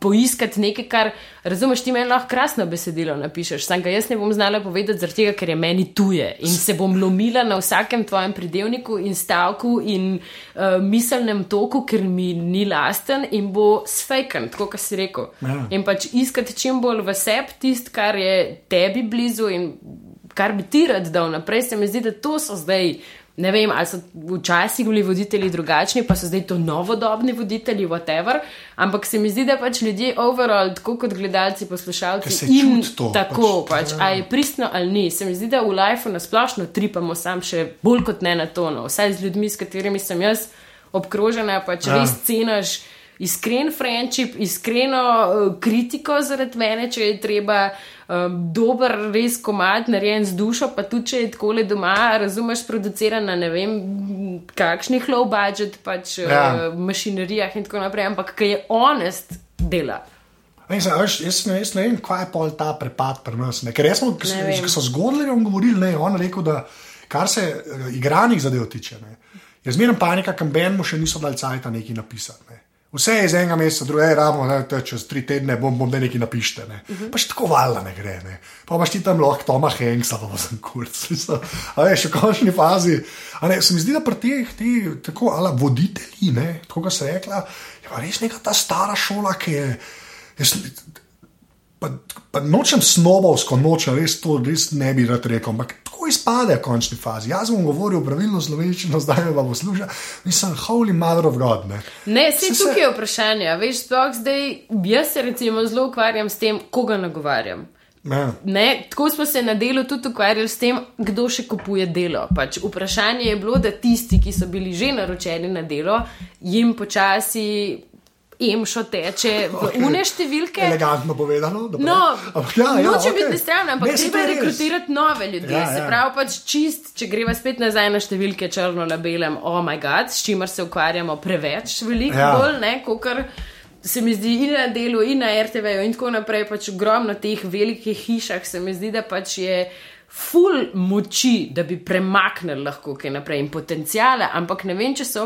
[SPEAKER 2] poiskati nekaj, kar razumeš, ti meni lahko krasno besedilo napišeš. Sam ga jaz ne bom znala povedati, zaradi tega, ker je meni tuje in se bom lomila na vsakem tvojem pridevniku in stavku in uh, miselnem toku, ker mi ni lasten in bo sfejkan, tako kot si rekel.
[SPEAKER 1] Ja.
[SPEAKER 2] In pač iskati čim bolj v sebi tisto, kar je tebi blizu in kar bi ti rad dal naprej, se mi zdi, da to so zdaj. Ne vem, ali so včasih bili voditelji drugačni, pa so zdaj to novodobni voditelji, whatever. Ampak se mi zdi, da pač ljudje overall, tako kot gledalci, poslušalci in
[SPEAKER 1] to,
[SPEAKER 2] tako,
[SPEAKER 1] pač,
[SPEAKER 2] pač, pač a je pristno ali ni. Se mi zdi, da v lifeu nasplošno tripamo sam še bolj kot ne na tono. Vsaj z ljudmi, s katerimi sem jaz obkrožena, pač
[SPEAKER 1] Ja.
[SPEAKER 2] ja. res cenaš iskren friendship, iskreno uh, kritiko zaradi mene, če je treba. Um, dober, res komad, narejen z dušo, pa tudi če je tako le doma, razumeš, produciran na ne vem, kakšnih low budget pač,
[SPEAKER 1] Ja.
[SPEAKER 2] ja. uh, mašinerijah in tako naprej, ampak ki je honest dela.
[SPEAKER 1] A veš, jaz, ne, jaz ne vem, kaj je pol ta prepad pri nas. Ne? Ker jaz smo, ko so- so zgodili, on govorili, ne, on rekel, da kar se uh, igranih zadev tiče, ne, je zmerno panika, kam Ben mu še niso dali cajta nekaj napisati. Ne. Vse je iz enega meseca, druge ramo, ne, te, čez tri tedne bom, bom nekaj napište. Ne. Uh -huh. Pač tako valjda ne gre. Ne. Pa imaš ti tam lahko Toma Hanksa, pa sem kurc. A veš, v končni fazi. A Ne, se mi zdi, da pri teh, ti, tako, ala, voditelji, ne, tako kot se je rekla, je pa res neka ta stara šola, ki je. Jaz, pa, pa nočem snobovsko, nočem res to, res ne bi rad rekel, ampak tako izpade v končni fazi. Jaz bom govoril pravilno slovenščino, zdaj pa posluša, nisem holy mother of God. Ne,
[SPEAKER 2] Ne, se
[SPEAKER 1] Saj se-
[SPEAKER 2] tukaj je vprašanje. Veš, sploh zdaj, jaz se recimo zelo ukvarjam s tem, koga nagovarjam.
[SPEAKER 1] ne.
[SPEAKER 2] Ne, tako smo se na delu tudi ukvarjali s tem, kdo še kupuje delo. Pač vprašanje je bilo, da tisti, ki so bili že naročeni na delo, jim počasi emšo teče v
[SPEAKER 1] Okej.
[SPEAKER 2] une številke.
[SPEAKER 1] Elegantno povedano. dobro.
[SPEAKER 2] No,
[SPEAKER 1] ja, ja,
[SPEAKER 2] noče
[SPEAKER 1] okej.
[SPEAKER 2] biti nestran, ampak
[SPEAKER 1] Ne,
[SPEAKER 2] treba rekrutirati nove ljudi.
[SPEAKER 1] Ja,
[SPEAKER 2] Ja, se
[SPEAKER 1] ja.
[SPEAKER 2] pravi, pač čist, če greva spet nazaj na številke črno na belem, oh moj bog, s čimer se ukvarjamo preveč, veliko
[SPEAKER 1] Ja.
[SPEAKER 2] ja. bolj, ne, kot se mi zdi in na delu, in na RTV-ju, in tako naprej, pač ogromno teh velikih hišah, se mi zdi, da pač je. Ful moči, da bi premaknili lahko kaj naprej in potencijale, ampak ne vem, če so,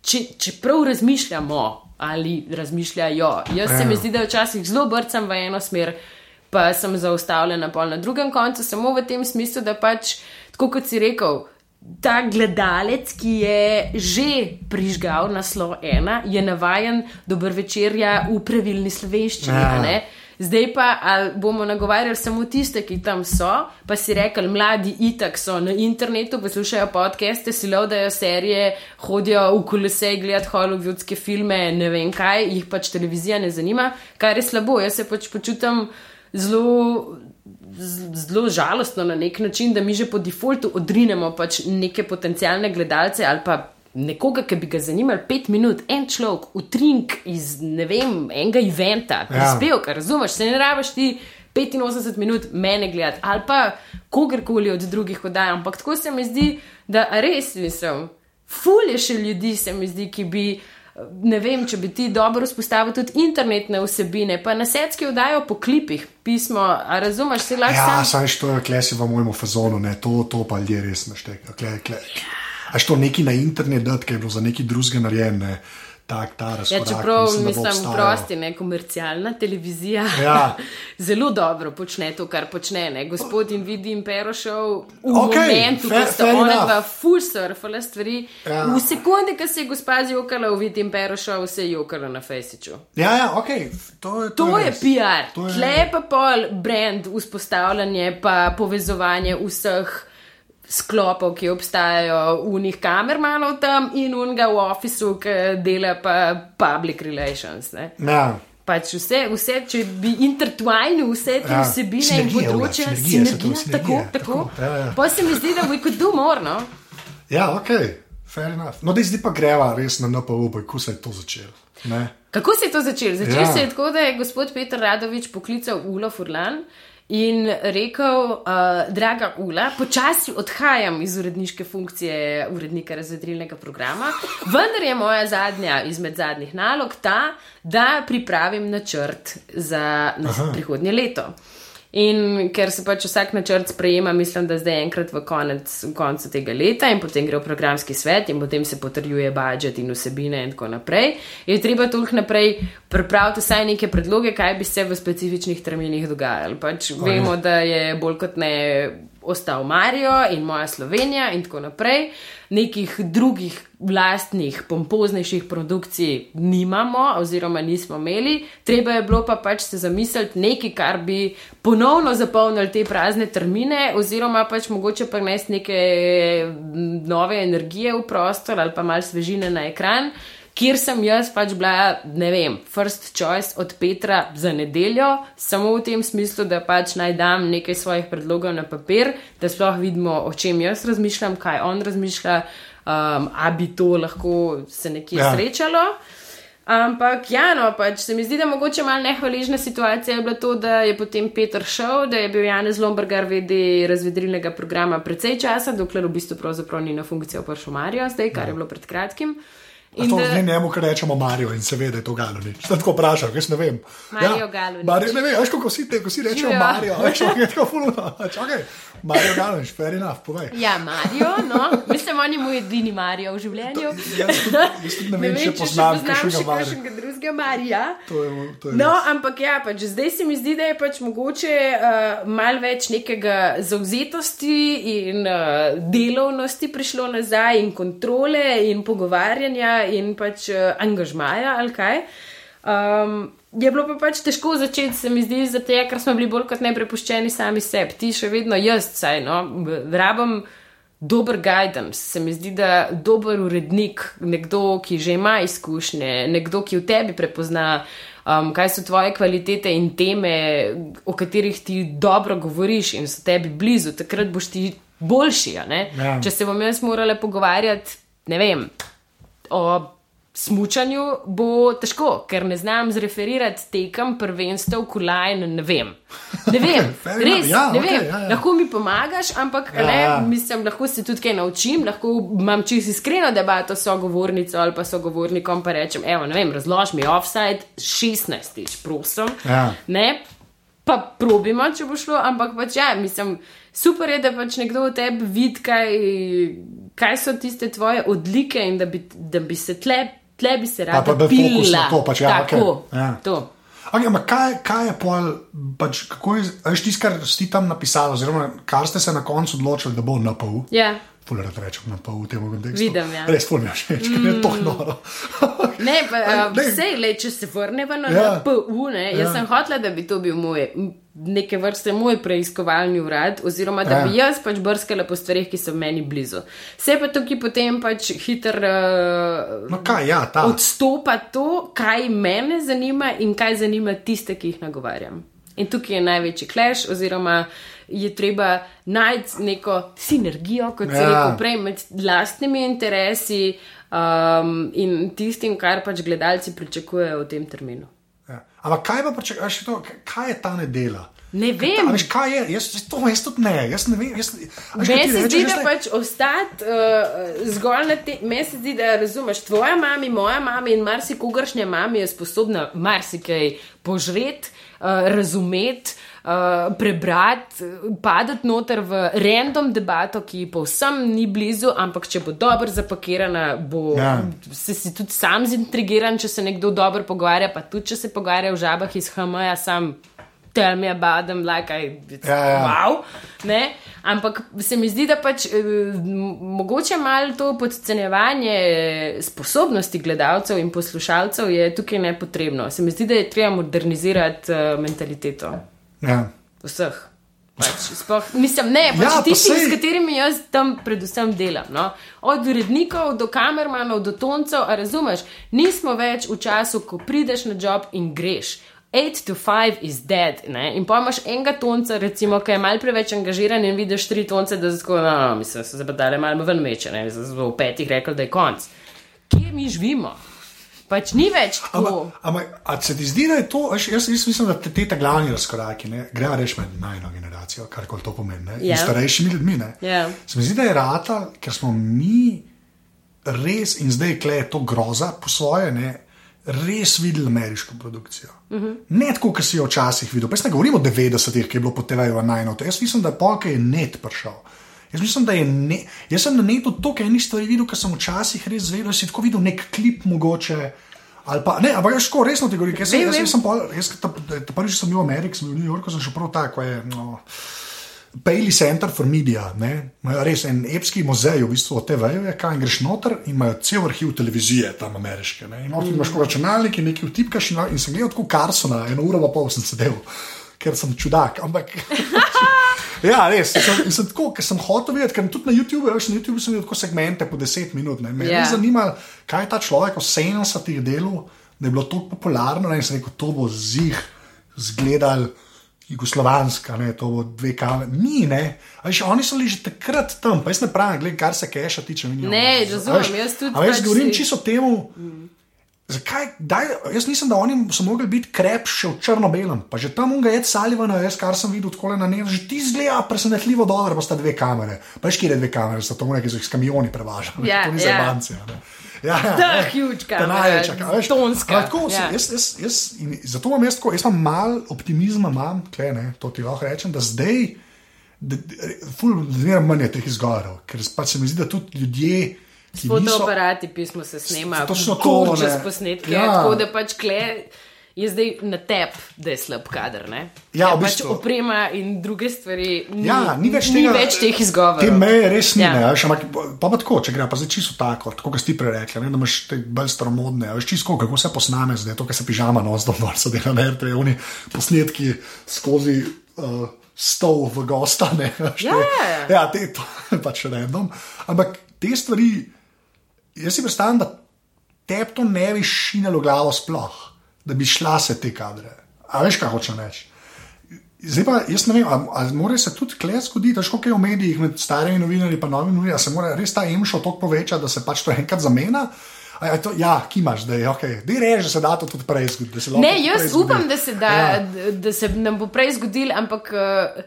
[SPEAKER 2] če, če prav razmišljamo ali razmišljajo. Jaz
[SPEAKER 1] Ja.
[SPEAKER 2] se mi zdi, da včasih zelo brcam v eno smer, pa sem zaustavljena pol na drugem koncu, samo v tem smislu, da pač, tako kot si rekel, ta gledalec, ki je že prižgal naslov ena, je navajen dober večerja v pravilni slovenščini.
[SPEAKER 1] Ja.
[SPEAKER 2] Zdaj pa bomo nagovarjali samo tiste, ki tam so, pa si rekli, mladi itak so na internetu, poslušajo podcaste, si lovdajo serije, hodijo v kolesej gledati hollywoodske filme, ne vem kaj, jih pač televizija ne zanima, kar je slabo. Jaz se pač počutim zelo. Zelo žalostno na nek način, da mi že po defaultu odrinemo pač neke potencijalne gledalce ali pa nekoga, ki bi ga zanimali pet minut, en človek, utrink iz ne vem, enega eventa, prispevka, ja. razumeš, se ne rabiš ti 85 minut mene gledati ali pa kogarkoli od drugih oddaj. Ampak tako se mi zdi, da res mislim, fulje še ljudi se mi zdi, ki bi. Ne vem, če bi ti dobro vzpostavil tudi internetne vsebine, pa na setski vdajo po klipih, pismo, a razumeš, se lahko.
[SPEAKER 1] Ja, sam... saj to je klesi v mojem fazonu, ne, to, to pa ljudje res naštekajo. Kle, kle. A što neki na internet, da je bilo za neki drugega narejeno tak, ta razpoložaj. Ja,
[SPEAKER 2] čeprav mislim, mislim prosti, ne komercialna televizija. Ja. Zelo dobro počne to, kar počne. Ne? Gospod in vidi impero šel v okay, momentu, ko sta ona dva full surfala stvari. Ja. V sekundi, ko se je gospa zjokala v vidi impero šel, se je jokala na Facebooku.
[SPEAKER 1] Ja, ja, ok. To je, to
[SPEAKER 2] to je, je PR. Tle pa pol brand, vzpostavljanje pa povezovanje vseh sklopov, ki obstajajo v njih kamer malo tam in unga v ofisu, ki dela pa public relations.
[SPEAKER 1] Ja.
[SPEAKER 2] Pač vse, vse, če bi intertwinil vse te ja. vsebine in področja, sinergija, tako, tako. tako. Ja, ja. Pa se mi zdi, da bi kot dumorno.
[SPEAKER 1] Ja, ok, fair enough. No, da zdaj pa greva res na NPO, kako se je to začelo. Ne?
[SPEAKER 2] Kako se je to začelo? Začelo ja. se je tako, da je gospod Petr Radovič poklical Ulo Furlan in rekel, uh, draga Ula, počasi odhajam iz uredniške funkcije urednika razvedrilnega programa, vendar je moja zadnja izmed zadnjih nalog ta, da pripravim načrt za prihodnje leto. In ker se pač vsak načrt sprejema, mislim, da zdaj enkrat v, konec, v koncu tega leta in potem gre v programski svet in potem se potrjuje budžet in vsebine in tako naprej, je treba toliko naprej pripraviti vsaj neke predloge, kaj bi se v specifičnih terminih dogajalo. Pač vemo, da je bolj kot ne ostal Marijo in moja Slovenija in tako naprej. Nekih drugih vlastnih, pompoznejših produkcij nimamo, oziroma nismo imeli, treba je bilo pa pač se zamisliti nekaj, kar bi ponovno zapolnili te prazne termine, oziroma pač mogoče prenesti neke nove energije v prostor ali pa malce svežine na ekran kjer sem jaz pač bila, ne vem, first choice od Petra za nedeljo, samo v tem smislu, da pač naj dam nekaj svojih predlogov na papir, da sploh vidimo, o čem jaz razmišljam, kaj on razmišlja, um, a bi to lahko se nekje ja. srečalo. Ampak, ja, no, pač se mi zdi, da mogoče malo nehvaližna situacija je bila to, da je potem Peter šel, da je bil Janez Lombergar vedi razvedrilnega programa precej časa, dokler v bistvu pravzaprav ni na funkcijo prišel Marijo, zdaj, kar je ja. bilo pred kratkim.
[SPEAKER 1] In to ne njemu, kar rečemo Marijo in seveda je to Galoni. Zdaj tako vprašam, jaz ne vem.
[SPEAKER 2] Marijo ja, Galoni.
[SPEAKER 1] Marijo, ne vem, veš, kako si te, ko si rečemo Marijo, veš, kako je to fulno. Okay. Marijo Galoni, fair enough, povej.
[SPEAKER 2] Ja, Marijo, no, mislim, on je moj edini Marijo v življenju.
[SPEAKER 1] Jaz tudi ne, ne vem, če poznam kakšnega
[SPEAKER 2] drugega Marija. To je, to je no, res. ampak ja, pač zdaj se mi zdi, da je pač mogoče uh, mal več nekega zauzetosti in uh, delovnosti prišlo nazaj in kontrole in pogovarjanja in pač uh, angažmaja ali kaj. Um, je bilo pa pač težko začeti, se mi zdi, zato ker smo bili bolj kot ne prepuščeni sami sebi. Ti še vedno jaz, saj no, rabim dober guidance. Se mi zdi, da dober urednik, nekdo, ki že ima izkušnje, nekdo, ki v tebi prepozna. Um, kaj so tvoje kvalitete in teme, o katerih ti dobro govoriš in so tebi blizu, takrat boš ti boljši. Ja. Če se bom jaz morala pogovarjati, ne vem, o Smučanju bo težko, ker ne znam zreferirati tekem prvenstev, kolajn, ne vem. Ne vem, res, ja, ne okay, vem. Ja, ja. Lahko mi pomagaš, ampak ja, ne, ja. mislim, lahko se tudi kaj naučim, lahko imam čisto iskreno debato s sogovornico ali pa sogovornikom, pa rečem, evo, ne vem, razlož mi offside 16, prosim. Ja. Ne, pa probimo, če bo šlo, ampak pač ja, mislim, super je, da pač nekdo v tebi vidi, kaj, kaj so tiste tvoje odlike in da bi, da bi se tlep tle bi se rada pila.
[SPEAKER 1] To, pač, ja, Tako, okay. ja.
[SPEAKER 2] to.
[SPEAKER 1] Okay, kaj, kaj je pol, pač, kako je, tisto, kar si tam napisal, oziroma kar ste se na koncu odločili, da bo na pol?
[SPEAKER 2] Ja.
[SPEAKER 1] Fuler, da rečem na pol v tem kontekstu.
[SPEAKER 2] Vidim, ja.
[SPEAKER 1] Res, fuler, že več, ker je to mm. noro.
[SPEAKER 2] ne, pa, uh, sej, le, če se vrnemo na ja. PU, ne, jaz ja. sem hotela, da bi to bil moj neke vrste moj preiskovalni urad, oziroma da bi ja. jaz pač brskala po stvarih, ki so meni blizu. Vse pa tukaj potem pač hiter uh,
[SPEAKER 1] no kaj, ja,
[SPEAKER 2] odstopa to, kaj mene zanima in kaj zanima tiste, ki jih nagovarjam. In tukaj je največji kleš, oziroma je treba najti neko sinergijo, kot se
[SPEAKER 1] Ja.
[SPEAKER 2] reče, prej med lastnimi interesi um, in tistim, kar pač gledalci pričakujejo v tem terminu.
[SPEAKER 1] Ja. Ampak kaj pa to, kaj je ta nedela?
[SPEAKER 2] Ne vem.
[SPEAKER 1] A veš, kaj je? Jaz, jaz, to, jaz tudi ne. Jaz ne vem. Jaz, kaj
[SPEAKER 2] Meni se zdi,
[SPEAKER 1] jaz
[SPEAKER 2] da pač ostati uh, zgolj na tem, meni se zdi, da razumeš, tvoja mama, moja mama in marsikogaršnja mama je sposobna marsikaj požreti, uh, razumeti. Uh, prebrati, padati noter v random debato, ki povsem ni blizu, ampak če bo dobro zapakirana, bo
[SPEAKER 1] Ja.
[SPEAKER 2] se si tudi sam zintrigiran, če se nekdo dobro pogovarja, pa tudi če se pogovarja v žabah iz HM-ja, sam tell me about them, like I, it's
[SPEAKER 1] Ja, ja.
[SPEAKER 2] wow. Ne? Ampak se mi zdi, da pač eh, mogoče malo to podcenjevanje sposobnosti gledalcev in poslušalcev je tukaj nepotrebno. Se mi zdi, da je treba modernizirati mentaliteto
[SPEAKER 1] Ja.
[SPEAKER 2] vseh. Pač, sploh, mislim, ne, pač Ja,
[SPEAKER 1] pa
[SPEAKER 2] tistih,
[SPEAKER 1] sej-
[SPEAKER 2] s katerimi jaz tam predvsem delam. No? Od urednikov do kamermanov do toncev, a razumeš, nismo več v času, ko prideš na job in greš. 8 to 5 is dead. Ne? In pa imaš enega tonca, recimo, ki je mal preveč angažiran in vidiš tri tonce, da tako, no, no, mislim, se zabadale malo ven meče, ne, zdaj v petih rekel, da je konc. Kje mi živimo? Pač ni več tako.
[SPEAKER 1] Ampak, ampak se ti zdi, da je to, veš, jaz, jaz mislim, da te, te ta glavni razkoraki, ne, grejo reči med najno generacijo, kar koli to pomeni, ne,
[SPEAKER 2] Ja.
[SPEAKER 1] in starejšimi ljudmi. Ne.
[SPEAKER 2] Ja.
[SPEAKER 1] Se mi zdi, da je rata, ker smo mi res in zdaj je to groza po svoje, ne, res videli ameriško produkcijo. Uh -huh. Ne tako, kot si jo včasih videl. Pa jaz ne govorim o 90-ih, ki je bilo po TV-ju najno. Jaz mislim, da je polk je net prišel. Jaz mislim, da je ne, jaz sem na netu toliko enih stvari videl, ker sem včasih res zvedel, da si tako videl nek klip mogoče. Ali pa, ne, ampak jaz tako resno ti govorim, ker sem, jaz, jaz sem, pol, jaz, ta, ta prvič sem bil v Ameriki, sem bil v New Yorku, sem šel prav tako, je. No, Bailey Center for Media, ne? imajo res en epski muzej, v bistvu od TV-ja, je kaj greš noter in imajo cel arhiv televizije tam ameriške. Ne? In noter imaš mm. računalnik in nekaj vtipkaš in, in sem gledal tako Carsona, eno uro pa pol sem sedel, ker sem čudak. Ampak. Ja, res. Sem, sem tako, ker sem hotel videti, ker tudi na YouTubu, veš, na YouTubu sem videl tako segmente po 10 minut. Ne. Me je
[SPEAKER 2] Ja.
[SPEAKER 1] yeah. zanimalo, kaj je ta človek v 70-ih delal, da je bilo tako popularno. Ne, in sem rekel, to bo zih zgledal. Jugoslovanska, ne, to bo dve kamere. Mi, ne, a veš, oni so bili že takrat tam, pa jaz ne pravim, gled, kar se keša tiče.
[SPEAKER 2] Ne, razumem, jaz tudi
[SPEAKER 1] A veš,
[SPEAKER 2] pač
[SPEAKER 1] govorim
[SPEAKER 2] si-
[SPEAKER 1] čisto temu. Zakaj, daj, jaz mislim, da oni so mogli biti krep še v črno-belem. Pa že tam unga je Salivana, jaz kar sem videl tako na nebu, že ti zgleda presenetljivo dobro, pa sta dve kamere. Pa kje je dve kamere, sta to nekaj, ki so jih s kamioni prevažali.
[SPEAKER 2] Ja,
[SPEAKER 1] to ni
[SPEAKER 2] ja.
[SPEAKER 1] za banci. Ja, ja,
[SPEAKER 2] Ta
[SPEAKER 1] ne.
[SPEAKER 2] huge
[SPEAKER 1] največja veš.
[SPEAKER 2] tonska,
[SPEAKER 1] Tako,
[SPEAKER 2] ja.
[SPEAKER 1] jaz, jaz, jaz, in zato imam jaz tako, jaz imam malo optimizma, imam, tle, ne, to ti lahko rečem, da zdaj, da, ful, zmeraj manj je teh izgovorov, ker pač se mi zdi, da tudi ljudje, niso,
[SPEAKER 2] Fotoaparati, pismo se snema,
[SPEAKER 1] Točno to, ne.
[SPEAKER 2] s posnetke,
[SPEAKER 1] Ja.
[SPEAKER 2] ja. tako da pač kle. Je zdaj na tep, da je slab kader. Ne?
[SPEAKER 1] Ja,
[SPEAKER 2] Ker
[SPEAKER 1] v
[SPEAKER 2] pač
[SPEAKER 1] bistvu.
[SPEAKER 2] oprema in druge stvari. Ni,
[SPEAKER 1] Ja, ni več,
[SPEAKER 2] ni
[SPEAKER 1] tega,
[SPEAKER 2] več teh izgovorov.
[SPEAKER 1] Te meje res ni,
[SPEAKER 2] Ja.
[SPEAKER 1] ja. veš, ampak pa, pa tako, če gre pa zdaj čisto tako, tako kot si ti prej rekla, ne, da imaš te bolj staromodne, veš čisto kako se posname, zdaj to, kar se pižama nos dol, so dela na RTV, oni posnetki skozi. Uh, Stov v gosta, ne veš.
[SPEAKER 2] Ja, ja, ja.
[SPEAKER 1] ja, te, to je pač random. Ampak te stvari, jaz si predstavljam, da te to ne bi šinilo glavo sploh, da bi šla se te kadre. A veš, kaj hočem reči? Zdaj pa jaz ne vem, ali mora se tudi kle zgoditi, da škoke v medijih med starimi novinarji in novimi novinarji, se mora res ta emšo toliko povečati, da se pač to enkrat zamena. A je to, ja, ki imaš, da je ok, da je rež, da se da to tudi prej zgoditi. da se lahko
[SPEAKER 2] Ne, jaz upam, da se, da,
[SPEAKER 1] Ja.
[SPEAKER 2] da se nam bo prej zgodil, ampak eh,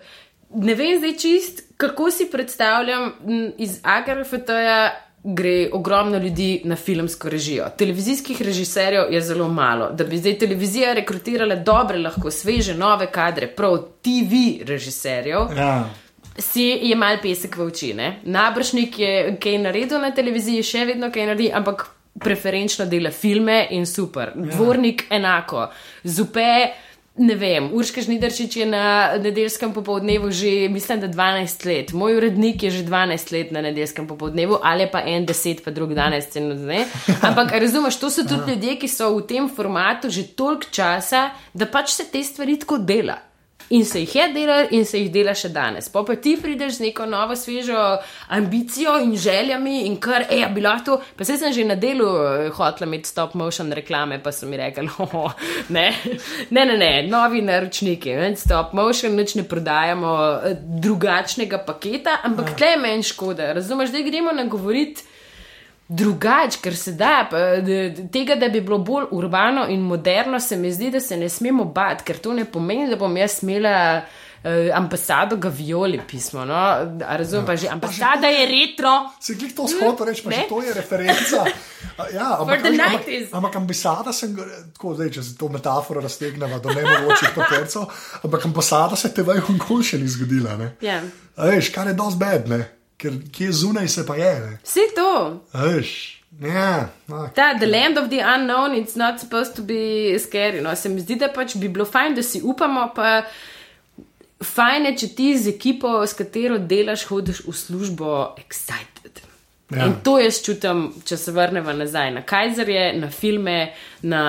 [SPEAKER 2] ne vem zdaj čist, kako si predstavljam iz AGRFT-ja. Gre ogromno ljudi na filmsko režijo. Televizijskih režiserjev je zelo malo. Da bi zdaj televizija rekrutirala dobre, lahko sveže, nove kadre, prav TV režiserjev,
[SPEAKER 1] Ja.
[SPEAKER 2] si je mal pesek v oči. Ne? Nabršnik je kaj naredil na televiziji, še vedno kaj naredi, ampak preferenčno dela filme in super. Ja. Dvornik enako. Zupe, ne vem, Urška Žnidarčič je na nedeljskem popoldnevu že, mislim, da 12 let. Moj urednik je že 12 let na nedeljskem popoldnevu, ali pa en 10, pa drug 12, ne. Ampak razumeš, to so tudi ljudje, ki so v tem formatu že toliko časa, da pač se te stvari tako dela. In se jih je delal, in se jih dela še danes. Pa, pa ti prideš z neko novo, svežo ambicijo in željami, in kar je bilo to. Pa se sem že na delu eh, hotel imeti stop motion reklame, pa so mi rekli: oh, ne, ne, ne, ne, novi naročniki, ne, stop motion, nič ne prodajamo eh, drugačnega paketa, ampak ja. tle je meni škoda. Razumeš, da gremo nagovoriti drugače, ker se da, pa, tega, da bi bilo bolj urbano in moderno, se mi zdi, da se ne smemo bati, ker to ne pomeni, da bom jaz smela. Uh, ambasado ga violi pismo. No? Razumem ja. pa že, ambasada je retro.
[SPEAKER 1] Se klik to skoto reči, pa že to je referenca. Ja, ampak, ampak, ampak ambasada sem, tako zdaj, če se to metaforo raztegneva do nemogočih papircev, ampak ambasada se te v Hongkongu še ni zgodila. Ja. Veš, kar je dosti bed, ne? Ker kje zunaj se pa je.
[SPEAKER 2] Vse to.
[SPEAKER 1] Veš. Yeah,
[SPEAKER 2] okay. Ta, the land of the unknown, it's not supposed to be scary. No, se mi zdi, da pač bi bilo fajn, da si upamo, pa fajn je, če ti z ekipo, s katero delaš, hodiš v službo, excited. Ja. In to jaz čutim, če se vrnemo nazaj na Kajzerje, na filme, na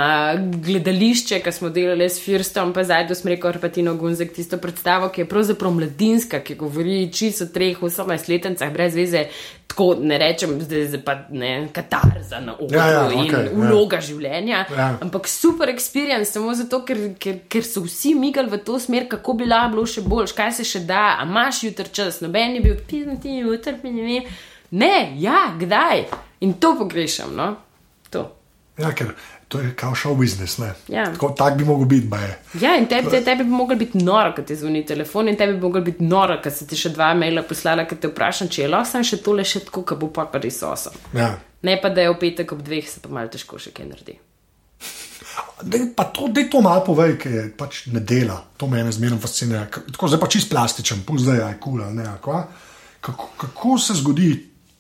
[SPEAKER 2] gledališče, ki smo delali s Firstom, pa zdaj, da smo rekli, Arpatino Gunzek, tisto predstavo, ki je pravzaprav mladinska, ki govori čisto o treh, 18 letnicah, brez veze, tako ne rečem, zdaj je pa ne katarza na okolju ja, ja, in okay, vloga ja. življenja, ja. ampak super experience, samo zato, ker, ker, ker so vsi migali v to smer, kako bi lahko bilo še boljš, kaj se še da, a imaš jutr čas, noben je bil pisati, jutr, ne vem. Ne, ja, kdaj? In to pogrešam. No? To.
[SPEAKER 1] Ja, ker to je kao šov biznis. Ja. Tako tak bi mogel biti.
[SPEAKER 2] Ja, in tebi, te, tebi bi mogel biti noro, kad ti zvoni telefon, in tebi bi mogel biti noro, kad se ti še dva maila poslala, kad te vprašam, če je lahko še tole še tako, kad bo pa res osem. Ja. Ne pa da je v petek ob dveh, se pa malo težko še kaj naredi.
[SPEAKER 1] Da je to, to malo povej, ki je pač ne dela, to me zmerno fascinira. Tako zdaj pa čist plastičen, pusti zdaj je kul. Kako, kako se zgodi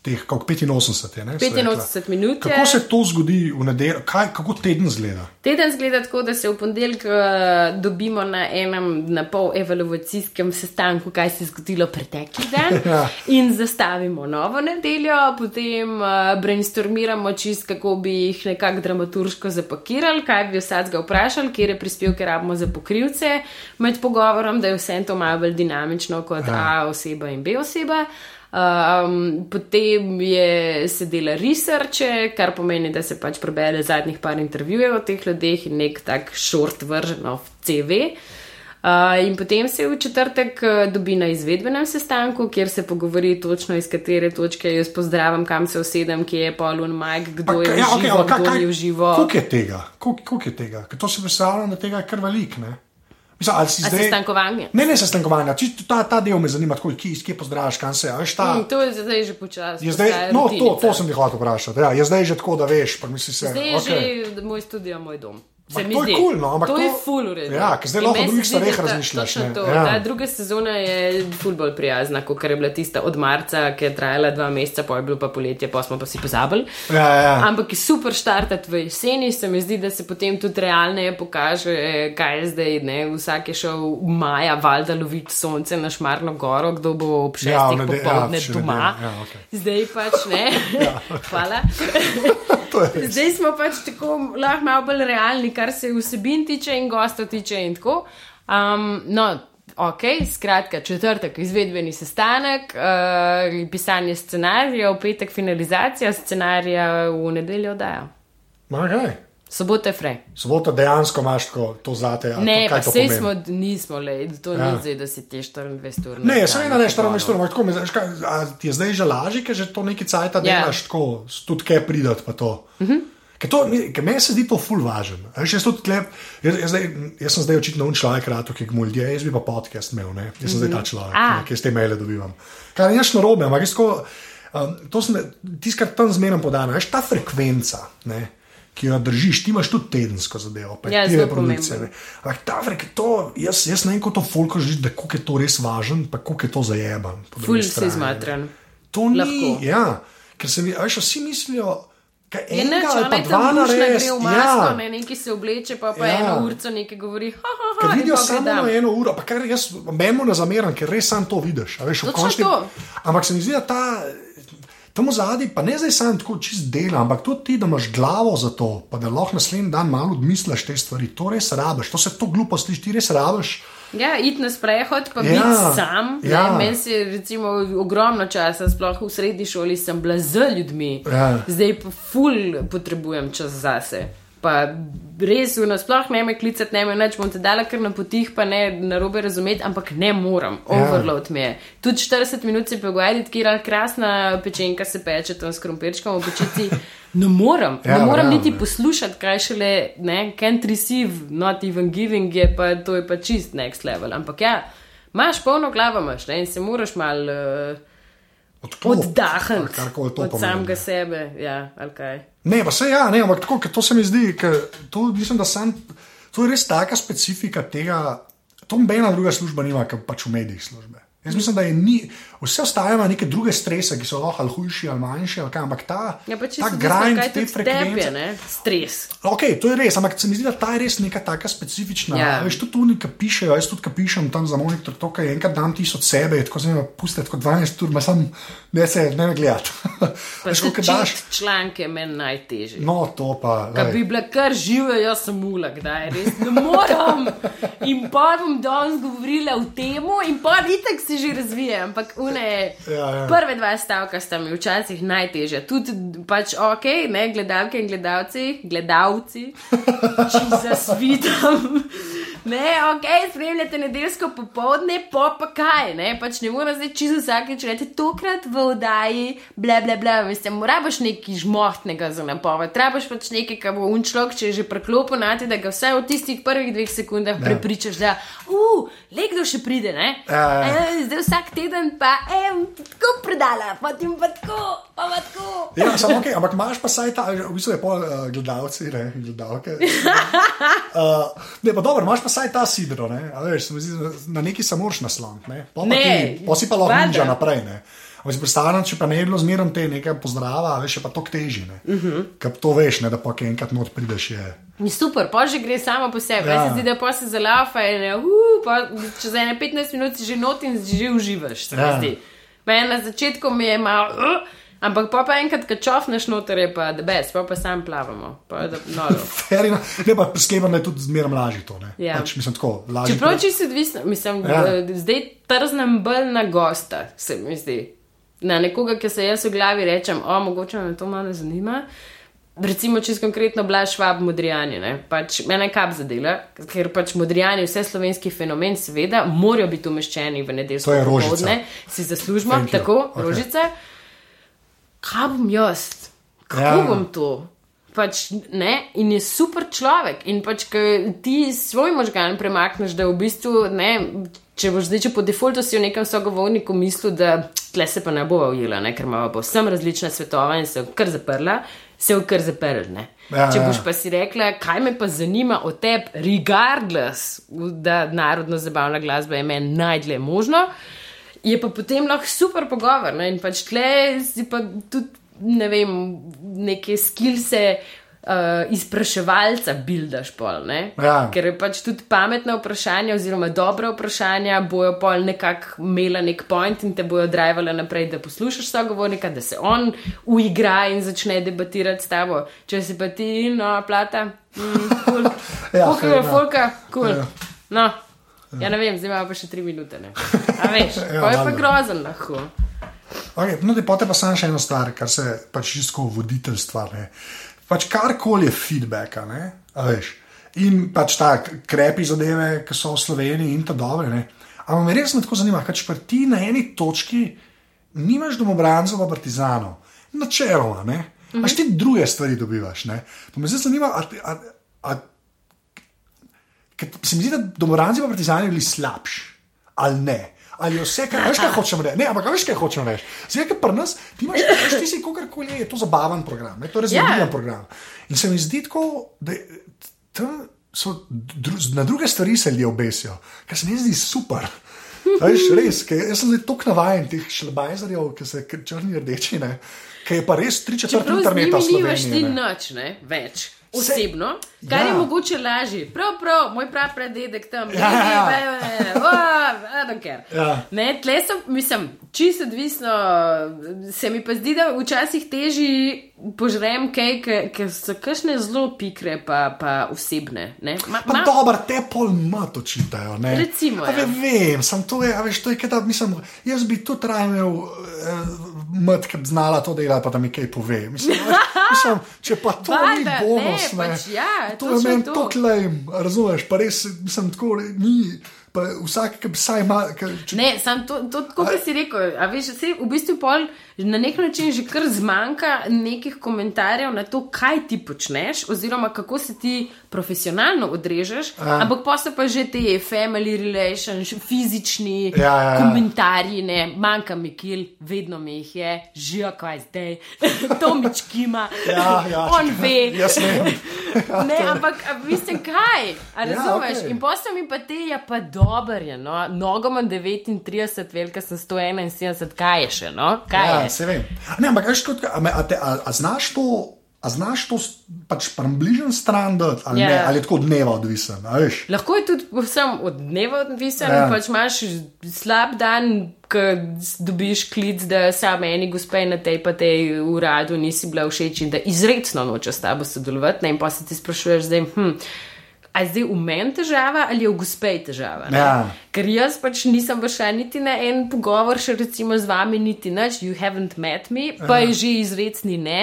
[SPEAKER 1] teh 85, ne,
[SPEAKER 2] 85 minut.
[SPEAKER 1] Kako se to zgodi v nedeljo, kako teden zgleda?
[SPEAKER 2] Teden zgleda tako, da se v ponedeljek uh, dobimo na enem na pol evaluacijskem sestanku, kaj se je zgodilo pretekli dan, ja. in zastavimo novo nedeljo, potem uh, brainstormiramo čist, kako bi jih nekako dramaturško zapakirali, kaj bi vsak ga vprašali, kje je prispevke rabimo za pokrivce, med pogovorom, da je vse to malo bolj dinamično kot ja. A oseba in B oseba. Um, potem je sedela researche, kar pomeni, da se pač prebere zadnjih par intervjujev o teh ljudeh in nek tak short version of CV. Uh, in potem se v četrtek uh, dobi na izvedbenem sestanku, kjer se pogovori točno iz katere točke jaz pozdravim, kam se usedem, kje je Paul in Mike, kdo je ja, okay, živo, kdo je živo.
[SPEAKER 1] Koliko je tega? Koliko je tega? Ker to se predstavlja, da tega je kar velik, ne?
[SPEAKER 2] Mislim, ali si zdaj... sestankovanje?
[SPEAKER 1] Ne, ne sestankovanje. Ta, ta del me zanima, tako, kje, kje pozdraviš, kam se. Ta...
[SPEAKER 2] Mm, to je zdaj že počasi.
[SPEAKER 1] No, to, to sem ti hotel vprašati. Ja, je zdaj že tako, da veš. Misli, se,
[SPEAKER 2] zdaj je okay. že moj studio, moj dom.
[SPEAKER 1] Se to je kul, no, ampak
[SPEAKER 2] to, to je full ured.
[SPEAKER 1] Ja, ker zdaj lahko o drugih stvareh razmišljaš.
[SPEAKER 2] Ja. Ta druga sezona je full bolj prijazna, kot je bila tista od marca, ki je trajala dva meseca, pa je bilo pa poletje, pa smo pa si pozabili.
[SPEAKER 1] Ja, ja.
[SPEAKER 2] Ampak je super štartati v jeseni, se mi zdi, da se potem tudi realneje pokaže, kaj je zdaj. Ne? Vsak je šel v maja, valjda loviti sonce na Šmarno goro, kdo bo ob ja, šestih ja, popoldne ja, doma. Ja, okay. Zdaj pač ne. ja. Hvala. zdaj smo pač tako lahko malo bolj realni kar se vsebin tiče in gosta tiče in tako. Um, no, ok, skratka, četrtek izvedbeni sestanek, uh, pisanje scenarija, v petek finalizacija scenarija, v nedeljo dajo.
[SPEAKER 1] Okay.
[SPEAKER 2] Sobota je frej.
[SPEAKER 1] Sobota dejansko imaš to zate.
[SPEAKER 2] Ne, pa vse smo, nismo le, to ja. ni zdaj, da si te 24 ur.
[SPEAKER 1] Ne, samo ena ne 24 ur, tako mi je zdaj že lažje, ker že to neki cajt ja. delaš, tako tudi kaj pridati pa to. Uh mhm. -huh. Ker, to, ker meni se zdi to ful važen. Jaz, tlep, jaz, jaz, zdaj, jaz sem zdaj očitno un človek, rado, ki mu ljudje, jaz bi pa podcast imel, ne? jaz sem mm -hmm. zdaj ta mhm. človek, ki s te maile dobivam. Kar je narobe, ampak um, to sem tiskar tam zmerno podano. Veš, ta frekvenca, ne? ki jo držiš, ti imaš tudi tedensko zadevo, pa
[SPEAKER 2] ja,
[SPEAKER 1] ti je produkcija. Ampak ta frekvenca, jaz, jaz ne vem, kako to fulko živiš, da koliko je to res važen, pa koliko je to zajeban.
[SPEAKER 2] Ful si zmatran.
[SPEAKER 1] To ni, Lahko. ja, ker se mi, veš, vsi mislijo, Je ne, če ne tam ne gre v masko, ja. ne, neki se obleče, pa, pa ja. eno uro nekaj govori. Ha, ha, ha, vidijo samo na eno uro, pa kar jaz memo ne zameram, ker res sam to vidiš. Veš, končni, to. Ampak se mi zdi, da ta. Tam zadnji, pa ne zdaj samo tako čist dela, ampak tudi ti, da imaš glavo za to, pa da lahko naslednji dan malo odmisliš te stvari. To res rabiš, to se to glupo sliši, ti res rabiš.
[SPEAKER 2] Ja, iti na sprehod, pa
[SPEAKER 1] Ja,
[SPEAKER 2] ja, biti sam.
[SPEAKER 1] ja.
[SPEAKER 2] Ja. Meni se je recimo ogromno časa, sploh v srednji šoli, sem bila z ljudmi.
[SPEAKER 1] Ja.
[SPEAKER 2] Zdaj pa ful potrebujem čas zase. Pa res, no, sploh ne me klicati, ne me več, bom te dala kar na potih, pa ne na robe razumeti, ampak ne moram,
[SPEAKER 1] Ja.
[SPEAKER 2] overload mi je. Tudi 40 minut se pogovarjati, kjer krasna pečenka se peče tam s krompirčkom v pečici. Ne morem,
[SPEAKER 1] Ja,
[SPEAKER 2] ne morem
[SPEAKER 1] verjamem,
[SPEAKER 2] niti
[SPEAKER 1] ne.
[SPEAKER 2] poslušati, kaj šele, ne, can't receive, not even giving, je pa to je pa čist next level. Ampak ja, imaš polno glavo, imaš ne, in se moraš mal uh, oddahniti od samega sebe. Ja, kaj.
[SPEAKER 1] Ne, pa se ja, ne, ampak tako, to se mi zdi, ker to mislim, da sem, to je res taka specifika tega, to nobena druga služba nima, kot pač v medijih službe. Jaz mislim, da je ni, vse ostale ima neke druge strese, ki so lahko ali hujši ali manjši, ali kaj, ampak ta,
[SPEAKER 2] Ja,
[SPEAKER 1] ta grind,
[SPEAKER 2] kaj
[SPEAKER 1] te frekvence.
[SPEAKER 2] ne, stres.
[SPEAKER 1] Ok, to je res, ampak se mi zdi, da ta je res neka taka specifična.
[SPEAKER 2] Ja.
[SPEAKER 1] Veš, tudi tu nekaj pišejo, jaz tudi, ki pišem tam za monitor, to, kaj enkrat dam tisto od sebe, je tako zanimivo, pusti tako 12 ur, ma sam ne se ne gledati. Veš, koliko daš.
[SPEAKER 2] članke je meni najtežje.
[SPEAKER 1] No, to pa.
[SPEAKER 2] Kaj
[SPEAKER 1] glej.
[SPEAKER 2] bi bila kar živa, jaz sem ula, kdaj res ne morem. In pa bom danes govorila o tem, in pa itek se že razvija. Ampak une,
[SPEAKER 1] Ja, ja.
[SPEAKER 2] prve dva stavka sta mi včasih najtežja. Tudi pač ok, ne gledalke in gledalci, gledalci, če se svitam. Ne, ok, spremljate nedeljsko popovdne, po pa kaj, ne, pač ne morem zdaj čisto vsakeč reči, tokrat v oddaji, bla, bla, bla, veste, moraš nekaj žmohtnega za napoved, trebaš pač nekaj, kar bo unčlok, če je že preklopil na te, da ga vsaj v tistih prvih dveh sekundah
[SPEAKER 1] Ja.
[SPEAKER 2] prepričaš, da, uh, le kdo še pride, ne.
[SPEAKER 1] Ja, ja.
[SPEAKER 2] E, zdaj vsak teden pa, e, tako predala, potem pa tako, pa pa tako.
[SPEAKER 1] Ja, samo ok, ampak imaš pa saj ta, v bistvu je pol uh, gledalci, ne, gledalke. Uh, ne, pa dobro, imaš pa saj ta sidro, ne, a veš, zdi, na neki se moraš nasloniti, ne. Pa
[SPEAKER 2] Ne,
[SPEAKER 1] ti- pol si pa lahko ninja naprej, ne. Ampak si predstavljam, če pa ne bi bilo zmerom te nekaj pozdrava, veš, pa to teži, ne. Uh
[SPEAKER 2] Mhm.
[SPEAKER 1] -huh. Ker to veš, ne, da pa enkrat not prideš je.
[SPEAKER 2] Ni super, pa že gre samo po sebi.
[SPEAKER 1] Ja.
[SPEAKER 2] Se zdi, da pa se zalafa in uh, pa čez ene 15 minut si že not in že uživaš.
[SPEAKER 1] Ja.
[SPEAKER 2] Meni na začetku mi je malo, uh, ampak pa, pa enkrat, ko čofneš noter, je pa debes, pa pa sam plavamo.
[SPEAKER 1] Enough. Ne, pa sklepam, da je tudi zmerom lažje to, ne.
[SPEAKER 2] Ja.
[SPEAKER 1] Pač, mislim, tako, lažje.
[SPEAKER 2] Čeprav čisto odvisno, mislim,
[SPEAKER 1] Ja.
[SPEAKER 2] ja. zdaj trznem bolj na gosta, se mi zdi. Na nekoga, ki se jaz v glavi rečem, o, mogoče me to malo zanima. Recimo, če konkretno Blaž Švab, modrijani. ne. Pač mene kap zadela, ker pač modrijani, vse slovenski fenomen, seveda, morajo biti umeščeni v nedeljsko
[SPEAKER 1] To je Rožica.
[SPEAKER 2] popoldne, si zaslužimo, tako,
[SPEAKER 1] Okay.
[SPEAKER 2] okay. Kaj bom jaz? Kako
[SPEAKER 1] Ja.
[SPEAKER 2] bom to? Pač, ne, in je super človek. In pač, ko ti svoj možgan premakneš, da v bistvu, ne, če boš zdaj, če po defaultu si v nekem sogovorniku mislil, da tle se pa ne bo ujela, ne, ker imamo povsem različna svetova in se je kar zaprla, se je kar zaprl. Ne.
[SPEAKER 1] Ja,
[SPEAKER 2] če
[SPEAKER 1] ja.
[SPEAKER 2] boš pa si rekla, kaj me pa zanima o tebi, regardless, da narodno zabavna glasba je meni najdlje možno je pa potem lahko super pogovor. Ne? In pač tle si pa tudi, ne vem, neke skilse. Uh, izpraševalca bildaš pol, ne?
[SPEAKER 1] Ja.
[SPEAKER 2] ker je pač tudi pametna vprašanja, oziroma dobra vprašanja, bojo pol nekako imela nek point in te bojo drivala naprej, da poslušaš sogovornika, da se on uigra in začne debatirati s tabo. Če si pa ti, no, plata, mm, cool.
[SPEAKER 1] Ja,
[SPEAKER 2] je
[SPEAKER 1] fair enough.
[SPEAKER 2] folka, cool.
[SPEAKER 1] Ja.
[SPEAKER 2] No, ja ne vem, zdaj imamo pa še tri minute. Ne? A veš,
[SPEAKER 1] Ja,
[SPEAKER 2] pa je pa grozen lahko.
[SPEAKER 1] Okay, no, potem pa samo še eno stvar, kar se pač čisto voditeljstva. Ne. Pač karkoli je feedback, veš. In pač ta krepi zadeve, ki so v Sloveniji in tako dobre. Ne. Ampak me res me tako zanima, kaj če ti na eni točki nimaš domobrancev, pa partizanov, načeloma, ne. Imaš ti druge stvari dobivaš. Ne. Pa me zdaj zanima, a, a, a, ker se mi zdi, da domobranci pa partizani bili slabši ali ne. Ali je vse, kar veš, kaj hočem reči. Ne, ampak veš, kaj hočem reči. Zdaj, ker pri nas, ti imaš, veš, ti si kogarkoli, je to zabaven program, ne, to je razumljiv
[SPEAKER 2] Ja.
[SPEAKER 1] program. In se mi zdi tako, da tam so dru, na druge stvari se ljudje obesijo, kar se mi zdi super. Veš, res, jaz sem tako navaden teh šlebajzerjev, ki so črni rdeči, ne, ki je pa res tri četrt
[SPEAKER 2] Čeprav z
[SPEAKER 1] interneta v
[SPEAKER 2] njimi nimaš ti
[SPEAKER 1] Sloveniji. ne.
[SPEAKER 2] nič, ne, več. Osebno, kar
[SPEAKER 1] ja.
[SPEAKER 2] je mogoče lažje. Prav, prav, moj prav prededek tam,
[SPEAKER 1] Ja, ja, ja.
[SPEAKER 2] ja.
[SPEAKER 1] Ja.
[SPEAKER 2] Ne, tle sem, mislim, čisto odvisno. Se mi pa zdi, da včasih teži požrem kaj, ker so kakšne zelo pikre, pa, pa osebne. ne. Ma,
[SPEAKER 1] Pa
[SPEAKER 2] ma-
[SPEAKER 1] dobro, te pol mat očitajo. Ne?
[SPEAKER 2] Recimo, ja.
[SPEAKER 1] ve- Vem, sem to je, a veš, to je, kaj da, mislim, jaz bi tudi imel uh, mat, ki bi znala to delati, pa da mi kaj pove. Mislim, veš, mislim, če pa to ni
[SPEAKER 2] Valjda,
[SPEAKER 1] bonus,
[SPEAKER 2] ne, pač ja,
[SPEAKER 1] to je meni
[SPEAKER 2] to.
[SPEAKER 1] klem, razumeš, pa res, mislim, tako ni, pa vsak, ki bi saj ima, ki- če
[SPEAKER 2] Ne, sam to, to tako, kot si rekel. A veš, se v bistvu pol na nek način že kar zmanjka nekih komentarjev na to, kaj ti počneš, oziroma kako se ti profesionalno odrežeš,
[SPEAKER 1] Ja.
[SPEAKER 2] ampak pa so pa že te family relations, fizični
[SPEAKER 1] Ja, ja, ja.
[SPEAKER 2] komentarji, ne, manjka mi kil, vedno mi jih je, žijo kaj zdaj, Tomič kima,
[SPEAKER 1] Ja, ja,
[SPEAKER 2] on ve.
[SPEAKER 1] Jaz vem.
[SPEAKER 2] Ne, ampak a, mislim, kaj? A
[SPEAKER 1] Ja,
[SPEAKER 2] razumeš?
[SPEAKER 1] okej.
[SPEAKER 2] In posel mi pa te je pa dober, je, no? nogo imam 39, velika sem 171, kaj je še, no? Kaj
[SPEAKER 1] Ja,
[SPEAKER 2] je?
[SPEAKER 1] se vem. Ne, ampak veš, kot, a, a, a, a znaš to? A znaš to pač približen stran, dati, ali,
[SPEAKER 2] Ja.
[SPEAKER 1] ne, ali je tako od dneva odvisen?
[SPEAKER 2] Lahko je tudi povsem od dneva odvisen,
[SPEAKER 1] Ja.
[SPEAKER 2] ja. pač imaš slab dan, ko dobiš klic, da sam eni gospe na tej pa tej uradu nisi bila všeč in da izredno noče s tabo sodelovati. Ne? In pa se ti sprašuješ zdaj, hm, a je zdaj v meni težava ali je v gospej težava? ne?
[SPEAKER 1] Ja.
[SPEAKER 2] Ker jaz pač nisem šla niti na en pogovor, še recimo z vami, niti nič, you haven't met me, pa je že izredni ne.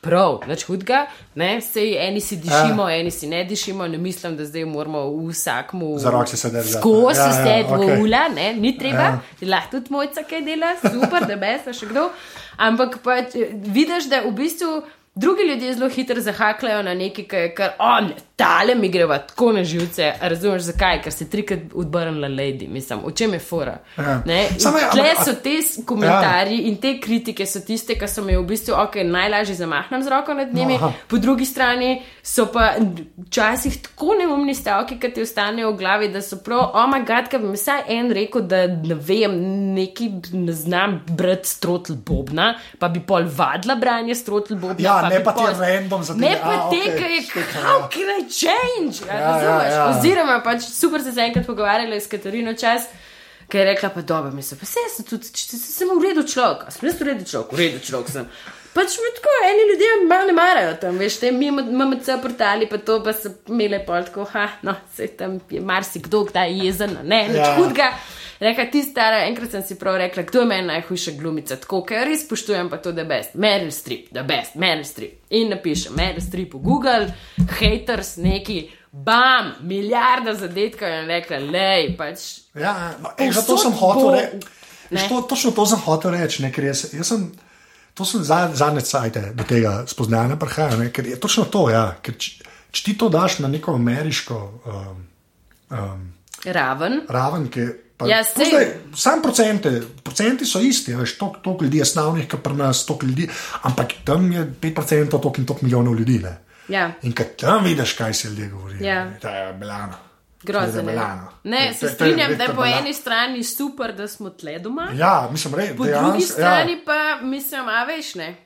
[SPEAKER 2] Prav, nič hudega, ne, sej eni si dišimo, ja. eni si ne dišimo, ne mislim, da zdaj moramo vsakmu
[SPEAKER 1] Za roke se držati.
[SPEAKER 2] skozi
[SPEAKER 1] Ja,
[SPEAKER 2] vse
[SPEAKER 1] ja,
[SPEAKER 2] ja,
[SPEAKER 1] okej.
[SPEAKER 2] okay. ula, ne, ni treba,
[SPEAKER 1] Ja.
[SPEAKER 2] ja. lahko tudi mojca kaj dela, super, da bes, a še kdo. Ampak pač eh, vidiš, da v bistvu drugi ljudje zelo hitro zahakljajo na nekaj, kar je on, tale mi greva tako na živce. A razumeš zakaj? Ker se trikrat odbrnila lady, mislim, o čem je fora.
[SPEAKER 1] Ja.
[SPEAKER 2] Ne?
[SPEAKER 1] Je,
[SPEAKER 2] Tle so te komentarji ja. in te kritike so tiste, ki so mi v bistvu ok, najlažje zamahnem z roko nad njimi,
[SPEAKER 1] Aha.
[SPEAKER 2] po drugi strani so pa včasih tako neumni stavki, ki ti ostanejo v glavi, da so prav, o moj bog, bi mi vsaj en rekel, da ne vem, neki ne znam brati strotl bobna, pa bi pol vadla branje strotl bobna.
[SPEAKER 1] Ja, ne
[SPEAKER 2] bi
[SPEAKER 1] pa te
[SPEAKER 2] pol-
[SPEAKER 1] random za
[SPEAKER 2] Ne
[SPEAKER 1] tebe.
[SPEAKER 2] pa
[SPEAKER 1] A,
[SPEAKER 2] te,
[SPEAKER 1] okej,
[SPEAKER 2] ki je,
[SPEAKER 1] štekam,
[SPEAKER 2] how
[SPEAKER 1] ja.
[SPEAKER 2] Change? Ja,
[SPEAKER 1] Ja,
[SPEAKER 2] razumeš?
[SPEAKER 1] ja, ja.
[SPEAKER 2] Oziroma, pač super se je enkrat pogovarjala s Katarino čas. Ki je rekla, pa dobro, mislim, pa se sem tudi, če se- sem v redu človek, a sem res v redu človek, v redu človek sem. Pač mi tako, eni ljudje malo ne marajo tam, veš, te mi imamo cel portali, pa to pa so imele pol tako, ha, no, se tam je marsikdo kdaj jezen, ne, nič
[SPEAKER 1] Ja.
[SPEAKER 2] ja. Rekla ti stara, enkrat sem si prav rekla, kdo je meni najhujša glumica, tako, ker res spoštujem pa to, da je best, Meryl Streep, da je best, Meryl Streep. In napišem Meryl Streep v Google, haters neki, bam, milijarda zadetkov in rekla, lej, pač.
[SPEAKER 1] Ja, no, ej, zato
[SPEAKER 2] Povsod
[SPEAKER 1] sem hotel reči. To, točno to sem hotel reči, ne, ker jaz, jaz sem. To sem za- zadnje cajte do tega spoznanja prihajal, ne, ker je točno to. Ja, ker če, če ti to daš na neko ameriško um, um,
[SPEAKER 2] Raven.
[SPEAKER 1] raven, ki je. Pa-
[SPEAKER 2] Ja,
[SPEAKER 1] to zdaj, Sam procente, procenti so isti, veš, toliko tok ljudi je slavnih, kot pri nas, toliko ljudi, ampak tam je 5% toliko in toliko milijonov ljudi. Ne.
[SPEAKER 2] Ja.
[SPEAKER 1] In kad tam vidiš, kaj se ljudje govorijo,
[SPEAKER 2] Ja.
[SPEAKER 1] ne, to je belano.
[SPEAKER 2] Grozno.
[SPEAKER 1] To je.
[SPEAKER 2] Ne,
[SPEAKER 1] To-
[SPEAKER 2] se
[SPEAKER 1] to- to je
[SPEAKER 2] strinjam, da je
[SPEAKER 1] to
[SPEAKER 2] po eni strani super, da smo tle doma,
[SPEAKER 1] Ja, mislim, res.
[SPEAKER 2] po drugi strani pa mislim, a veš ne.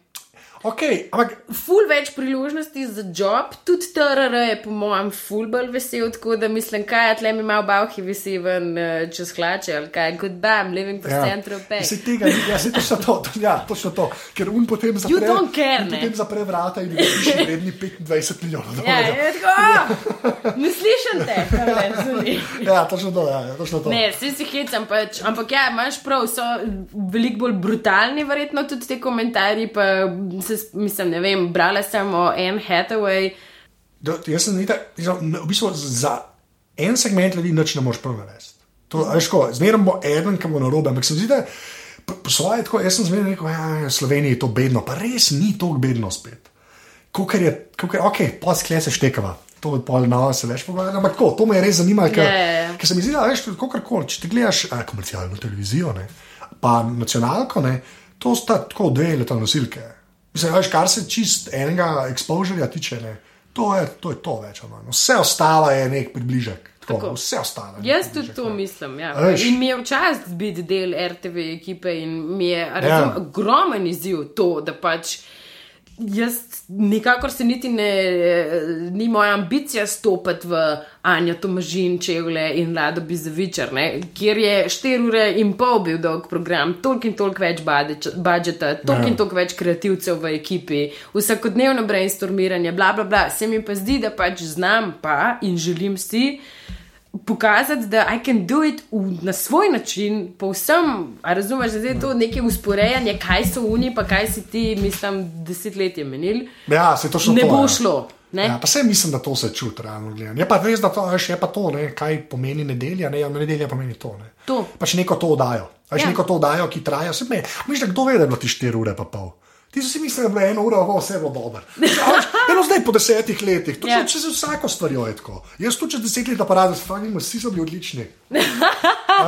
[SPEAKER 1] Ok, ampak
[SPEAKER 2] Ful več priložnosti za job, tudi TRR je po mojem ful bolj vesel, tako da mislim, kaj je tle mi malo bavhi visi ven eh, čez hlače ali kaj, goodbye, I'm living for ja. Central Pay.
[SPEAKER 1] Se tega, ja, se točno to, to, ja, točno to, ker un potem zapre,
[SPEAKER 2] You don't care,
[SPEAKER 1] un
[SPEAKER 2] ne.
[SPEAKER 1] potem zapre vrata in vidiš vredni 25 milijonov
[SPEAKER 2] Ja,
[SPEAKER 1] dolarjev.
[SPEAKER 2] je tako, "Ah, ne slišim te, kaj me zunaj.
[SPEAKER 1] Ja, točno to, ja, ja, točno to.
[SPEAKER 2] Ne, vsi si hecam, pač, ampak ja, imaš prav, so veliko bolj brutalni, verjetno tudi ti komentarji. Pa se, s- mislim, ne vem, brala sem o Anne Hathaway.
[SPEAKER 1] Do, jaz sem nita, v bistvu za en segment ljudi nič ne moreš prav narediti. To, a veš, ko, Zmeraj bo eden, ki bo na robe, ampak se zdi, da po, svoje tako, jaz sem zmeraj rekel, ja, v Sloveniji je to bedno, pa res ni to bedno spet. Kukar je, kukar, ok, pa skle se štekava. To je pol na se več pogovarjati, ampak tako, to me je res zanimalo, ker,
[SPEAKER 2] Ja, ja, ja.
[SPEAKER 1] ker se mi zdi, da veš, kakorkoli, če ti gledaš a, komercialno televizijo, ne, pa nacionalko, ne, to sta tako dve leta nosilke. Mislim, veš, kar se čist enega exposurja tiče, ne, to, je, to je to več. manj. Vse ostalo je nek približek. Tako,
[SPEAKER 2] Tako.
[SPEAKER 1] vse ostalo.
[SPEAKER 2] Jaz tudi to
[SPEAKER 1] ne.
[SPEAKER 2] mislim. Ja.
[SPEAKER 1] A veš?
[SPEAKER 2] In mi je včasih biti del RTV ekipe in mi je
[SPEAKER 1] Ja.
[SPEAKER 2] razum, ogromen izziv to, da pač jaz nikakor se niti ne, ni moja ambicija stopiti v Anja Tomažin, Čevle in Lado Bizavičar, ne, kjer je 4 ure in pol bil dolg program, toliko in toliko več budžeta, toliko in toliko več kreativcev v ekipi, vsakodnevno brainstormiranje, bla, bla, bla. Se mi pa zdi, da pač znam pa in želim si pokazati, da I can do it v, na svoj način, povsem, razumeš, da je to neke usporejanje, kaj so oni, pa kaj si ti, mislim, desetletje menili.
[SPEAKER 1] Ja, se to še
[SPEAKER 2] ne
[SPEAKER 1] to,
[SPEAKER 2] bo
[SPEAKER 1] ja.
[SPEAKER 2] šlo. Ne?
[SPEAKER 1] Ja, pa se mislim, da to se čuti, realno gledano. Je pa res, da to, je pa to, ne, kaj pomeni nedelja, ne, ja, nedelja pomeni to. Ne.
[SPEAKER 2] To.
[SPEAKER 1] Pač neko to oddajo. Pač
[SPEAKER 2] Ja.
[SPEAKER 1] neko to oddajo, ki traja. Misliš, da kdo ve, da je bilo ti 4 ure pa pol. Ti si mislil, da je bilo eno uro, pa vse bilo dobro. Eno zdaj po desetih letih, to
[SPEAKER 2] Ja.
[SPEAKER 1] yeah. čez vsako stvarjo je tako. Jaz tu čez deset let aparat, fajn, vsi so bili odlični.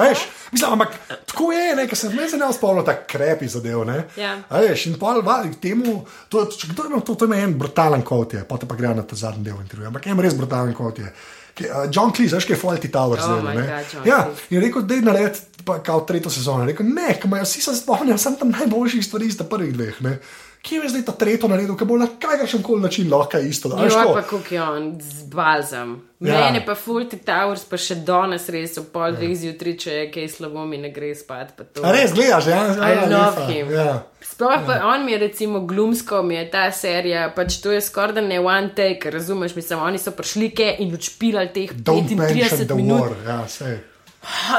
[SPEAKER 1] Veš, mislim, ampak tako je, ne, ker sem me zelo spomnil, tako krepi zadev. Ne,
[SPEAKER 2] Ja.
[SPEAKER 1] A Veš, in pol, temu, to, če kdo je imel to, to je en brutalen kot je, potem pa gre na ta zadnji del intervjuja, ampak en res brutalen kot je. Uh, John Cleese, veš, kaj je Fawlty Tower
[SPEAKER 2] Oh
[SPEAKER 1] zdaj.
[SPEAKER 2] God, John
[SPEAKER 1] Ja, in rekel, da je nared, pa kao tretjo sezono. Rekel, ne, ker imajo vsi se spomnijo, sem tam najboljših stvari iz teh prvih dveh. Ne? Kje je zdaj ta tretjo naredil, ki bo na kakršen koli način lahko isto. a veš,
[SPEAKER 2] Jo, pa kako je on z balzam.
[SPEAKER 1] Ja.
[SPEAKER 2] Ja. Mene pa Fulti Towers pa še danes res ob pol dveh zjutraj, če je kaj slabo mi ne gre spat.
[SPEAKER 1] A res, gledaš, ja, ja,
[SPEAKER 2] I love
[SPEAKER 1] lepa,
[SPEAKER 2] him.
[SPEAKER 1] Ja.
[SPEAKER 2] Sploh pa on mi je recimo glumsko, mi je ta serija, pač to je skoraj da ne one take, razumeš, mislim, oni so prišli ke in odšpilali teh
[SPEAKER 1] Don't mention
[SPEAKER 2] 35
[SPEAKER 1] the
[SPEAKER 2] minut.
[SPEAKER 1] war. Ja, sej.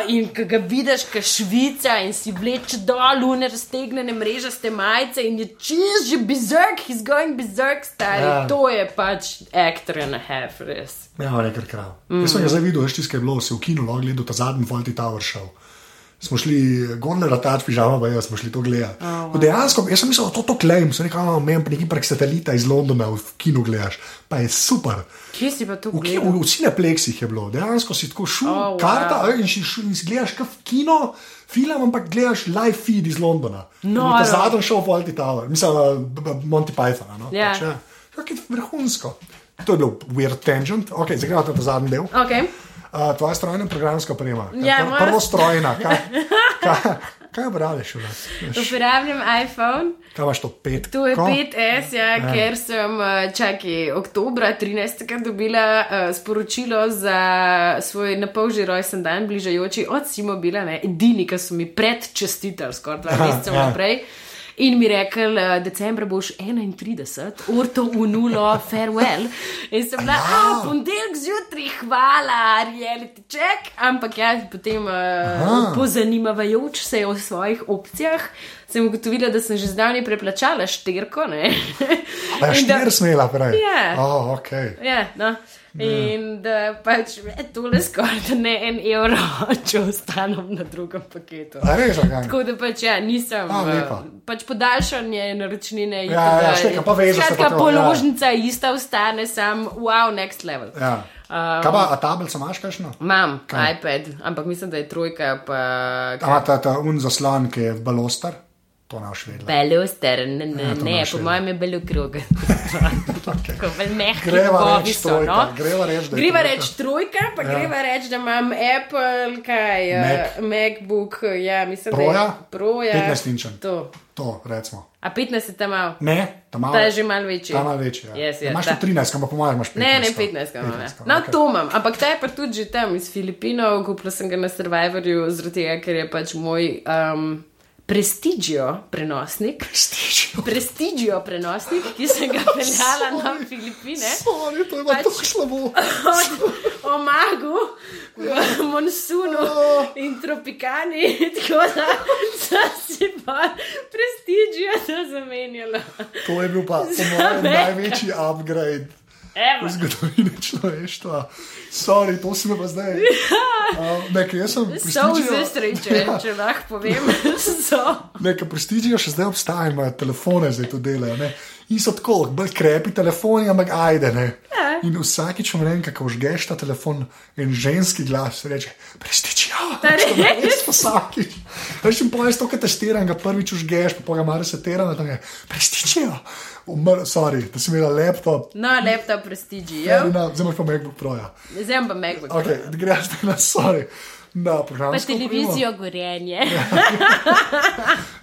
[SPEAKER 2] In ko ga vidiš, kot švica in si vleče dol, une raztegnjene mrežaste majice in je čez že bizark, he's going bizark, stari.
[SPEAKER 1] Ja.
[SPEAKER 2] To je pač actor and a half, res.
[SPEAKER 1] Ja, nekaj krav. Mm. Jaz sem ga zdaj videl, veš, tiskaj je bilo, se v kinu lahko gledal ta zadnji Fawlty Tower show. Smo šli, gondle ratač, pižama, pa jaz smo šli to gledati. Oh, wow. Dejansko, jaz sem mislil, da to to klem, sem rekel, "A, meni pa neki prek satelita iz Londona v kinu gledaš, pa je super.
[SPEAKER 2] Kje si pa to
[SPEAKER 1] V,
[SPEAKER 2] gledal?
[SPEAKER 1] v, v cineplexih je bilo, dejansko si tako šel,
[SPEAKER 2] Oh,
[SPEAKER 1] oh,
[SPEAKER 2] wow.
[SPEAKER 1] karta in si šel in si gledaš kot kino, film, ampak gledaš live feed iz Londona.
[SPEAKER 2] Noro.
[SPEAKER 1] Ta zadnji šel v Fawlty Tower, mislim, B- B- Monty Python. No?
[SPEAKER 2] Ja.
[SPEAKER 1] Pač, ja. Je vrhunsko. To je bil weird tangent, ok, zdaj gremo na ta zadnji del.
[SPEAKER 2] Okay.
[SPEAKER 1] Uh, tvoja strojna in programska oprema.
[SPEAKER 2] Ja,
[SPEAKER 1] Pr- Prvo strojna. Kaj, kaj, kaj nas?
[SPEAKER 2] Uporabljam iPhone.
[SPEAKER 1] Kaj imaš to pet?
[SPEAKER 2] To je
[SPEAKER 1] Ko?
[SPEAKER 2] 5S, ja, ja. ker sem, eh, čakaj, oktobra 13. dobila uh, sporočilo za svoj napolži rojsten dan, bližajoči od Simobila, edini, ki so mi predčestitali, skoraj dva meseca
[SPEAKER 1] ja.
[SPEAKER 2] naprej. In mi rekel, uh, decembra boš 31, orto v nulo, farewell. In sem bila,
[SPEAKER 1] Ja.
[SPEAKER 2] a, ponedeljek zjutraj, hvala, reality check. Ampak ja, potem uh, pozanimavajoč se o svojih opcijah, sem ugotovila, da sem že zdavni preplačala štirko. ne.
[SPEAKER 1] A je
[SPEAKER 2] In da-
[SPEAKER 1] štir smela prej?
[SPEAKER 2] Ja.
[SPEAKER 1] Oh, okay.
[SPEAKER 2] Ja, no. In da pač je tole skoraj da ne en evro, če ostanem na drugem paketu.
[SPEAKER 1] A res, kaj?
[SPEAKER 2] Tako da pač ja, nisem.
[SPEAKER 1] A,
[SPEAKER 2] eh,
[SPEAKER 1] lepa.
[SPEAKER 2] pač podaljšanje naročnine.
[SPEAKER 1] Ja, ja, štekam, pa se
[SPEAKER 2] Skratka,
[SPEAKER 1] to,
[SPEAKER 2] položnica ista ostane, sam wow, next level.
[SPEAKER 1] Ja.
[SPEAKER 2] Um,
[SPEAKER 1] Kaj pa, a tablico imaš kakšno?
[SPEAKER 2] Imam
[SPEAKER 1] Kaj?
[SPEAKER 2] iPad, ampak mislim, da je trojka, pa
[SPEAKER 1] A ta, ta un zaslon, ki je balostar? To naš vedela.
[SPEAKER 2] beluster, ne, ne,
[SPEAKER 1] Ja, to
[SPEAKER 2] ne
[SPEAKER 1] imaš
[SPEAKER 2] po mojem je belo krog. Tako bolj mehki
[SPEAKER 1] Greva
[SPEAKER 2] bobi
[SPEAKER 1] reč
[SPEAKER 2] so,
[SPEAKER 1] trojka,
[SPEAKER 2] no.
[SPEAKER 1] greva reč, da
[SPEAKER 2] Greva reč trojka, pa
[SPEAKER 1] Ja.
[SPEAKER 2] ja. greva reč, da imam Apple, kaj,
[SPEAKER 1] Mac.
[SPEAKER 2] Mac. MacBook, ja, mislim,
[SPEAKER 1] Proja?
[SPEAKER 2] da je proja.
[SPEAKER 1] 15 inčen.
[SPEAKER 2] To.
[SPEAKER 1] To, recimo.
[SPEAKER 2] A 15 je tam malo.
[SPEAKER 1] Ne, tam malo.
[SPEAKER 2] Ta je že malo večji.
[SPEAKER 1] Ta malo večji. Ja.
[SPEAKER 2] Yes, yes,
[SPEAKER 1] imaš
[SPEAKER 2] ta-
[SPEAKER 1] tu 13, ampak po mojem imaš 15.
[SPEAKER 2] Ne, ne, 15, ga imam. ja.
[SPEAKER 1] 15,
[SPEAKER 2] No,
[SPEAKER 1] okej.
[SPEAKER 2] to imam, ampak ta je pa tudi že tam iz Filipinov, kupila sem ga na Survivorju, zaradi tega, ker je pač moj um, prestigijo prenosnik.
[SPEAKER 1] Prestižijo.
[SPEAKER 2] Prestigijo prenosnik, ki sem ga peljala na Filipine.
[SPEAKER 1] Sorry, to je
[SPEAKER 2] Pač-
[SPEAKER 1] tako slabo.
[SPEAKER 2] Od omagu v monsunu in tropikani, tako da sem si pa prestigijo to zamenjala.
[SPEAKER 1] To je bil pa največji upgrade
[SPEAKER 2] Evo.
[SPEAKER 1] v zgodovini človeštva. Sorry, to si me pa zdaj. Uh, nekaj, jaz sem
[SPEAKER 2] So vse sreče,
[SPEAKER 1] Ja.
[SPEAKER 2] če lahko povem. So.
[SPEAKER 1] Nekaj prestižijo še zdaj obstaja, imajo telefone zdaj to delajo. Ne? In so tako, bolj krepi telefoni, ampak ajde. Ne?
[SPEAKER 2] Ja.
[SPEAKER 1] In vsakič, ko vem, kako žgeš ta telefon in ženski glas reče: Prestižijo.
[SPEAKER 2] Ta res?
[SPEAKER 1] vsakič. Veš, in poješ to, kar testiram, ga prvič užgeš, pa ga malo setira, da je prestižijo. Umr, sorry, da si imela laptop.
[SPEAKER 2] No, laptop prestiži.
[SPEAKER 1] Ja. Zdaj imaš pa MacBook Pro. Ja.
[SPEAKER 2] Zdaj pa MacBook.
[SPEAKER 1] Okay, greš na sorry. Na
[SPEAKER 2] Pa
[SPEAKER 1] programsko
[SPEAKER 2] televizijo gorenje.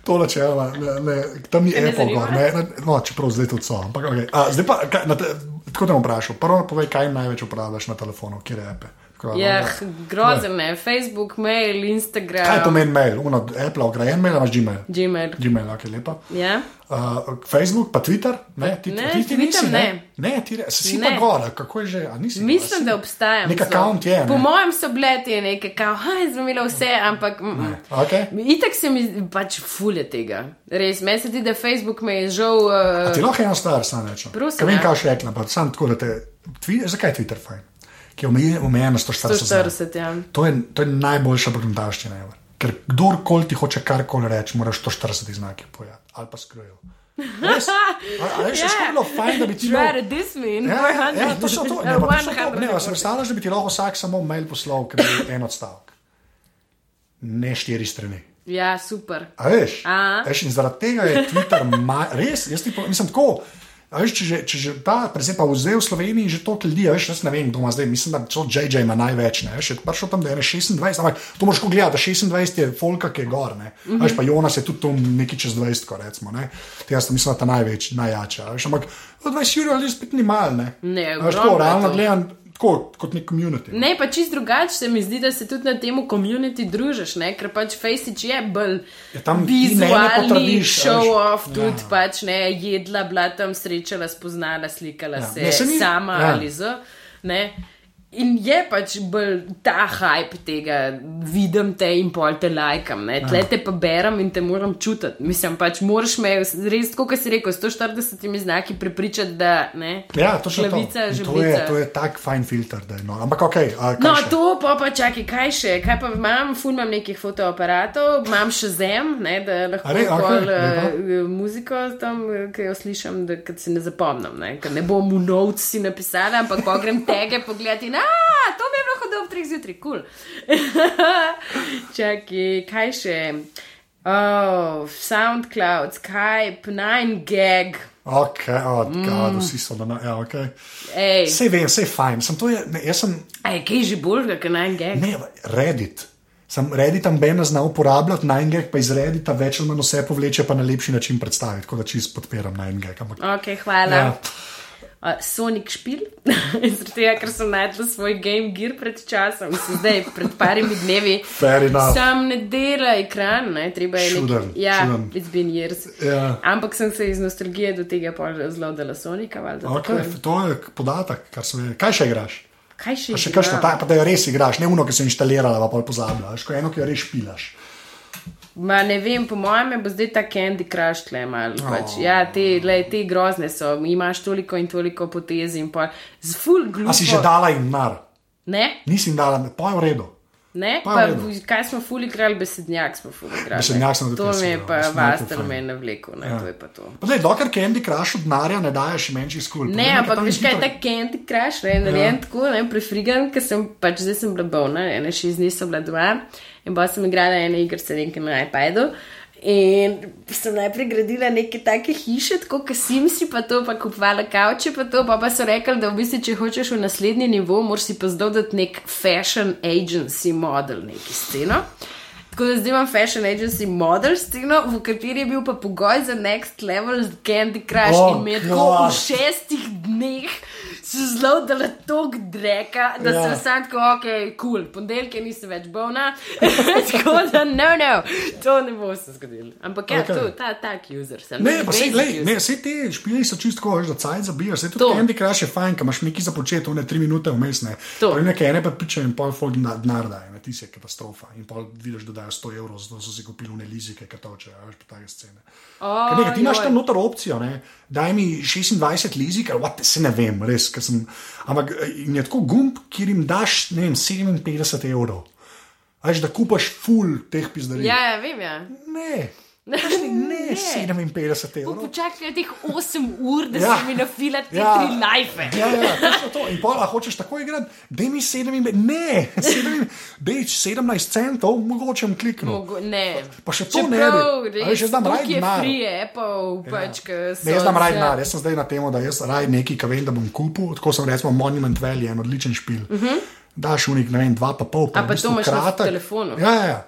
[SPEAKER 1] To načeloma, ne, ne, tam ni
[SPEAKER 2] ne
[SPEAKER 1] Apple gor, ne, ne, no, čeprav zdaj tudi so. Ampak, okay. A, zdaj pa, kaj, na te, tako te bom vprašal. Prvo povej, kaj največ uporabljaš na telefonu, kje je Apple. Da,
[SPEAKER 2] Ja, grozen je. Facebook, mail, Instagram.
[SPEAKER 1] Kaj pomeni mail? Uno, Apple, ograjen mail, imaš Gmail?
[SPEAKER 2] Gmail.
[SPEAKER 1] Gmail, ok, lepa.
[SPEAKER 2] Ja?
[SPEAKER 1] Uh, Facebook, pa Twitter? Ne, ti,
[SPEAKER 2] Ne,
[SPEAKER 1] ti, ti
[SPEAKER 2] Twitter
[SPEAKER 1] nisi,
[SPEAKER 2] ne.
[SPEAKER 1] Ne, ti re, si
[SPEAKER 2] Ne.
[SPEAKER 1] pa gor, kako je že, a nisi gor,
[SPEAKER 2] Mislim,
[SPEAKER 1] si-
[SPEAKER 2] da obstaja.
[SPEAKER 1] Nek account je,
[SPEAKER 2] Po
[SPEAKER 1] ne?
[SPEAKER 2] mojem so bile te neke, kao, haj, zmela vse, ampak. mm, mm.
[SPEAKER 1] Okay.
[SPEAKER 2] Itek se mi pač fulje tega. Res, meni se ti, da Facebook me je žal.
[SPEAKER 1] Ti
[SPEAKER 2] Uh,
[SPEAKER 1] lahko eno stvar sam rečem.
[SPEAKER 2] Prosim,
[SPEAKER 1] Kaj vem,
[SPEAKER 2] ja.
[SPEAKER 1] kaj še rekla, pa sam tako, da te. Twi, zakaj je Twitter fajn? Ki je omejen omejen na 140 znakov.
[SPEAKER 2] 140, ja.
[SPEAKER 1] To je, to je najboljša pogledalščina. ever. Ker kdorkoli ti hoče karkoli reči, moraš 140 znakov povedati ali pa skrojo. Res? A, a veš, yeah. bilo fajn, da bi ti
[SPEAKER 2] in
[SPEAKER 1] Ja,
[SPEAKER 2] 400.
[SPEAKER 1] ja, to so to. Ne, pa to to. Ne, a si
[SPEAKER 2] 100.
[SPEAKER 1] predstavljaš, da bi ti lahko vsak samo mail poslal, ker je en odstavek. Ne štiri strani.
[SPEAKER 2] Ja, super.
[SPEAKER 1] A veš?
[SPEAKER 2] A.
[SPEAKER 1] veš in zaradi tega je Twitter res, jaz ti pa, mislim tako. Veš, če že, če že ta, predvsem pa vzel v Sloveniji že toliko ljudi, veš, jaz ne vem, kdo ima zdaj, mislim, da so JJ ima največ, ne, je prišel tam, da je ne 26, ampak to moraš gledati, da 26 je folka, ki je gor, ne, mm -hmm. veš, pa Jonas je tudi tam neki čez 20, ko recimo, ne, te jaz mislim, da ta največ, najjača, veš, ampak od 20 ur je spet ni mal, ne.
[SPEAKER 2] Ne,
[SPEAKER 1] veš,
[SPEAKER 2] je
[SPEAKER 1] realno
[SPEAKER 2] to.
[SPEAKER 1] gledam, tako, kot nek community.
[SPEAKER 2] Ne, pa čist drugače se mi zdi, da se tudi na tem komuniti družiš, ne? ker pač Faceit je bolj
[SPEAKER 1] Ja,
[SPEAKER 2] vizualni
[SPEAKER 1] potrdiš, a
[SPEAKER 2] show
[SPEAKER 1] veš.
[SPEAKER 2] off,
[SPEAKER 1] Ja.
[SPEAKER 2] tudi pač ne, jedla, bila tam srečala, spoznala, slikala
[SPEAKER 1] Ja.
[SPEAKER 2] se,
[SPEAKER 1] Ne, saj ni-
[SPEAKER 2] sama
[SPEAKER 1] ja.
[SPEAKER 2] ali z. Ne? In je pač bolj ta hype tega, vidim te in pol te lajkam, tle te pa berem in te moram čutiti. Mislim, pač moraš me res, kot si rekel, s 140 znaki prepričati, da ne.
[SPEAKER 1] Ja, to
[SPEAKER 2] Glavica,
[SPEAKER 1] to. In To je, to je tak fajn filter, da je no. Ampak ok, a,
[SPEAKER 2] No,
[SPEAKER 1] še?
[SPEAKER 2] to pa, pa čakaj, kaj še? Kaj pa imam, ful imam nekih fotoaparatov, imam še zem, ne, da lahko
[SPEAKER 1] A re, okej,
[SPEAKER 2] pol,
[SPEAKER 1] lepo.
[SPEAKER 2] uh, muziko tam, eh, ki jo slišim, da se ne zapomnim, ne, ker ne bom v si napisala, ampak pa grem tege pogledati in a, to mi je bilo hodil ob treh zjutraj, kul. Cool. čakaj, kaj še? Oh, SoundCloud, Skype, 9gag.
[SPEAKER 1] Ok, oh, God, vsi so na ja, ok.
[SPEAKER 2] Ej,
[SPEAKER 1] Vse vem, vse je fajn. Sem to je, ne, jaz sem,
[SPEAKER 2] ej, kaj je že bolj, kot 9gag?
[SPEAKER 1] ne, Reddit. Sem Reddit tam ben zna uporabljati, Nine pa iz Reddita več ali manj vse povleče, pa na lepši način predstaviti, tako da čist podpiram Ampak,
[SPEAKER 2] Ok, hvala.
[SPEAKER 1] Ja.
[SPEAKER 2] Uh, Sonic špil, zaradi tega, ker sem najdel svoj game gear pred časom, mislim, zdaj pred parimi dnevi. Sam ne dela ekran, ne, treba je nekaj. Ja,
[SPEAKER 1] čuden.
[SPEAKER 2] it's been years.
[SPEAKER 1] Ja.
[SPEAKER 2] Ampak sem se iz nostalgije do tega zelo dala Sonika. valjda,
[SPEAKER 1] Ok,
[SPEAKER 2] tako
[SPEAKER 1] to je podatek, kar sem je. Kaj še igraš?
[SPEAKER 2] Kaj še
[SPEAKER 1] Pa še kakšno, ta, pa da jo res igraš, ne uno, ki si inštalirala, pa pol pozabljaš, ko eno, ki jo res špilaš.
[SPEAKER 2] Ma ne vem, po mojem je bo zdaj ta Candy Crush tle malo. Pač. Ja, te, lej, te grozne so, imaš toliko in toliko potez in pol. Z full glupo.
[SPEAKER 1] A si že dala jim nar?
[SPEAKER 2] Ne?
[SPEAKER 1] Nisi jim dala, pa je v redu.
[SPEAKER 2] Ne,
[SPEAKER 1] Pa
[SPEAKER 2] pa, kaj smo fuli igrali, besednjak smo fuli igrali.
[SPEAKER 1] Besednjak sem tudi
[SPEAKER 2] To mi je pa
[SPEAKER 1] ja,
[SPEAKER 2] vastel
[SPEAKER 1] fajn.
[SPEAKER 2] me je navlekel, ne,
[SPEAKER 1] Ja.
[SPEAKER 2] to je pa to.
[SPEAKER 1] Pa zdaj, dokler Candy Crush od denarja ne daješ menših skul.
[SPEAKER 2] Ne, ampak veš kaj, ta Candy Crush, ne, narejen ja. tako, ne, prefrigan, ker sem pač zdaj sem bila bolna, ene šest dni sem bila doma in pa sem igrala ene igrice nekaj na iPadu. In sem najprej gradila neke take hiše, tako kot Simsi, pa to, pa kupovala kavče, pa to, pa, pa so rekli, da v bistvu, če hočeš v naslednji nivo, moraš si pa zdodati nek fashion agency model, neki sceno. Tako da zdaj imam fashion agency model sceno, v kateri je bil pa pogoj za next level z Candy Crush
[SPEAKER 1] Oh,
[SPEAKER 2] in je tako v šestih dneh se zelo dala tok dreka, da
[SPEAKER 1] Ja.
[SPEAKER 2] sem sam tako, ok, kul, cool. ponedeljke nisem več bolna. tako da, no, no, to ne bo se zgodilo. Ampak ja,
[SPEAKER 1] Ok.
[SPEAKER 2] okay. to, ta tak user sem.
[SPEAKER 1] Ne, pa se, lej, ne, vse te špili so čisto, veš, da cajt zabijaš. Vse
[SPEAKER 2] To.
[SPEAKER 1] Candy Crush je fajn, ker imaš nekaj za početi, one tri minute vmes. Ne.
[SPEAKER 2] To.
[SPEAKER 1] Pa nekaj ene pa piče in pol folk na- denar daje, ne, ti si je katastrofa. In pol vidiš, da dajo 100 evrov, zato so si kupili une lizike, ki toče, veš, pa take scene.
[SPEAKER 2] O,
[SPEAKER 1] Ker nekaj, ti imaš tam noter opcijo, ne, daj mi 26 lizik, ali what, se ne vem, res, ker sem. Ampak eh, je tako gumb, kjer jim daš, ne vem, 57 evrov. A Veš, da kupaš full teh pizdarij.
[SPEAKER 2] Ja, ja, vem, ja.
[SPEAKER 1] Ne. Ne, 57 evrov.
[SPEAKER 2] Počakaj teh 8 ur, da
[SPEAKER 1] Ja.
[SPEAKER 2] si mi nafilati te
[SPEAKER 1] Ja.
[SPEAKER 2] tri lajfe.
[SPEAKER 1] Ja, ja, točno to. In pa, a hočeš tako igrati, da mi 7, ne, 7, dej 17 centov, mogoče bom kliknil.
[SPEAKER 2] Mogo, ne.
[SPEAKER 1] Pa še to ne bi. Veš, jaz dam raj denar.
[SPEAKER 2] Apple, pač, ja.
[SPEAKER 1] Ne, jaz znam raj denar, jaz sem zdaj na tem, da jaz raj nekaj, kar vem, da bom kupil. Tako sem recimo Monument Valley, en odličen špil. Uh -huh. Daš unik, ne vem, dva pa pol, pa,
[SPEAKER 2] Mhm. A, pa to imaš na
[SPEAKER 1] kratek.
[SPEAKER 2] telefonu?
[SPEAKER 1] Ja, ja, ja.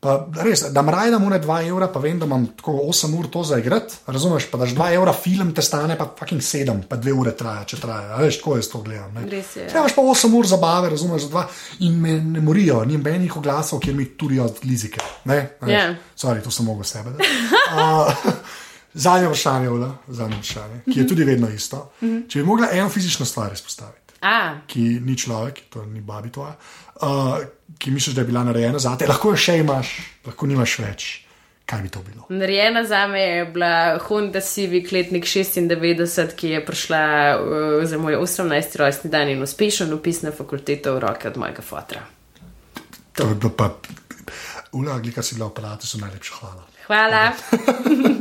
[SPEAKER 1] Pa res, da raj dam une 2 evra, pa vem, da imam tako 8 ur to za igrati. Razumeš, pa daš 2 evra, film te stane pa fucking 7, pa 2 ure traja, če traja. Veš, tako jaz to gledam. ne. Imaš pa 8 ur zabave, razumeš, za dva in me ne morijo, ni nobenih oglasov, kjer mi turijo lizike. Ne, A veš.
[SPEAKER 2] Ja.
[SPEAKER 1] Sorry, to sem mogel sebe. Uh, Zadnje vprašanje, Ula, zadnje vprašanje, ki je tudi vedno isto. Če bi mogla eno fizično stvar izpostaviti,
[SPEAKER 2] A,
[SPEAKER 1] ki ni človek, to ni babi tvoja, uh, ki misliš, da je bila narejena za te, lahko jo še imaš, lahko nimaš več. Kaj bi to bilo?
[SPEAKER 2] narejena za me je bila Honda Civic letnik 96, ki je prišla uh, za moj 18. rojstni dan in uspešen upis na fakulteto v roke od mojega fotra.
[SPEAKER 1] To je bilo pa, Ula, glika si bila v aparatu, so najlepša hvala.
[SPEAKER 2] Hvala.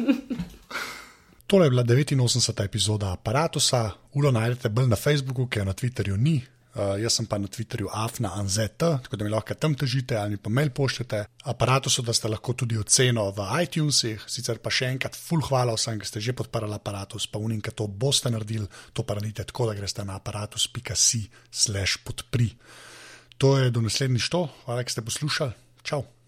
[SPEAKER 1] Tole je bila 89. epizoda aparata. Ulo najdete bolj na Facebooku, ker na Twitterju ni. Uh, jaz sem pa na Twitterju afna anzet, tako da mi lahko tam težite ali pa mail pošljete. Aparatu, da ste lahko tudi oceno v iTunesih, sicer pa še enkrat, full hvala vsem, ki ste že podprli aparatus, pa unim, ki to boste naredili, to pa naredite tako, da greste na aparatus.si slash podpri. To je do naslednjič to, hvala, da ste poslušali. Čau!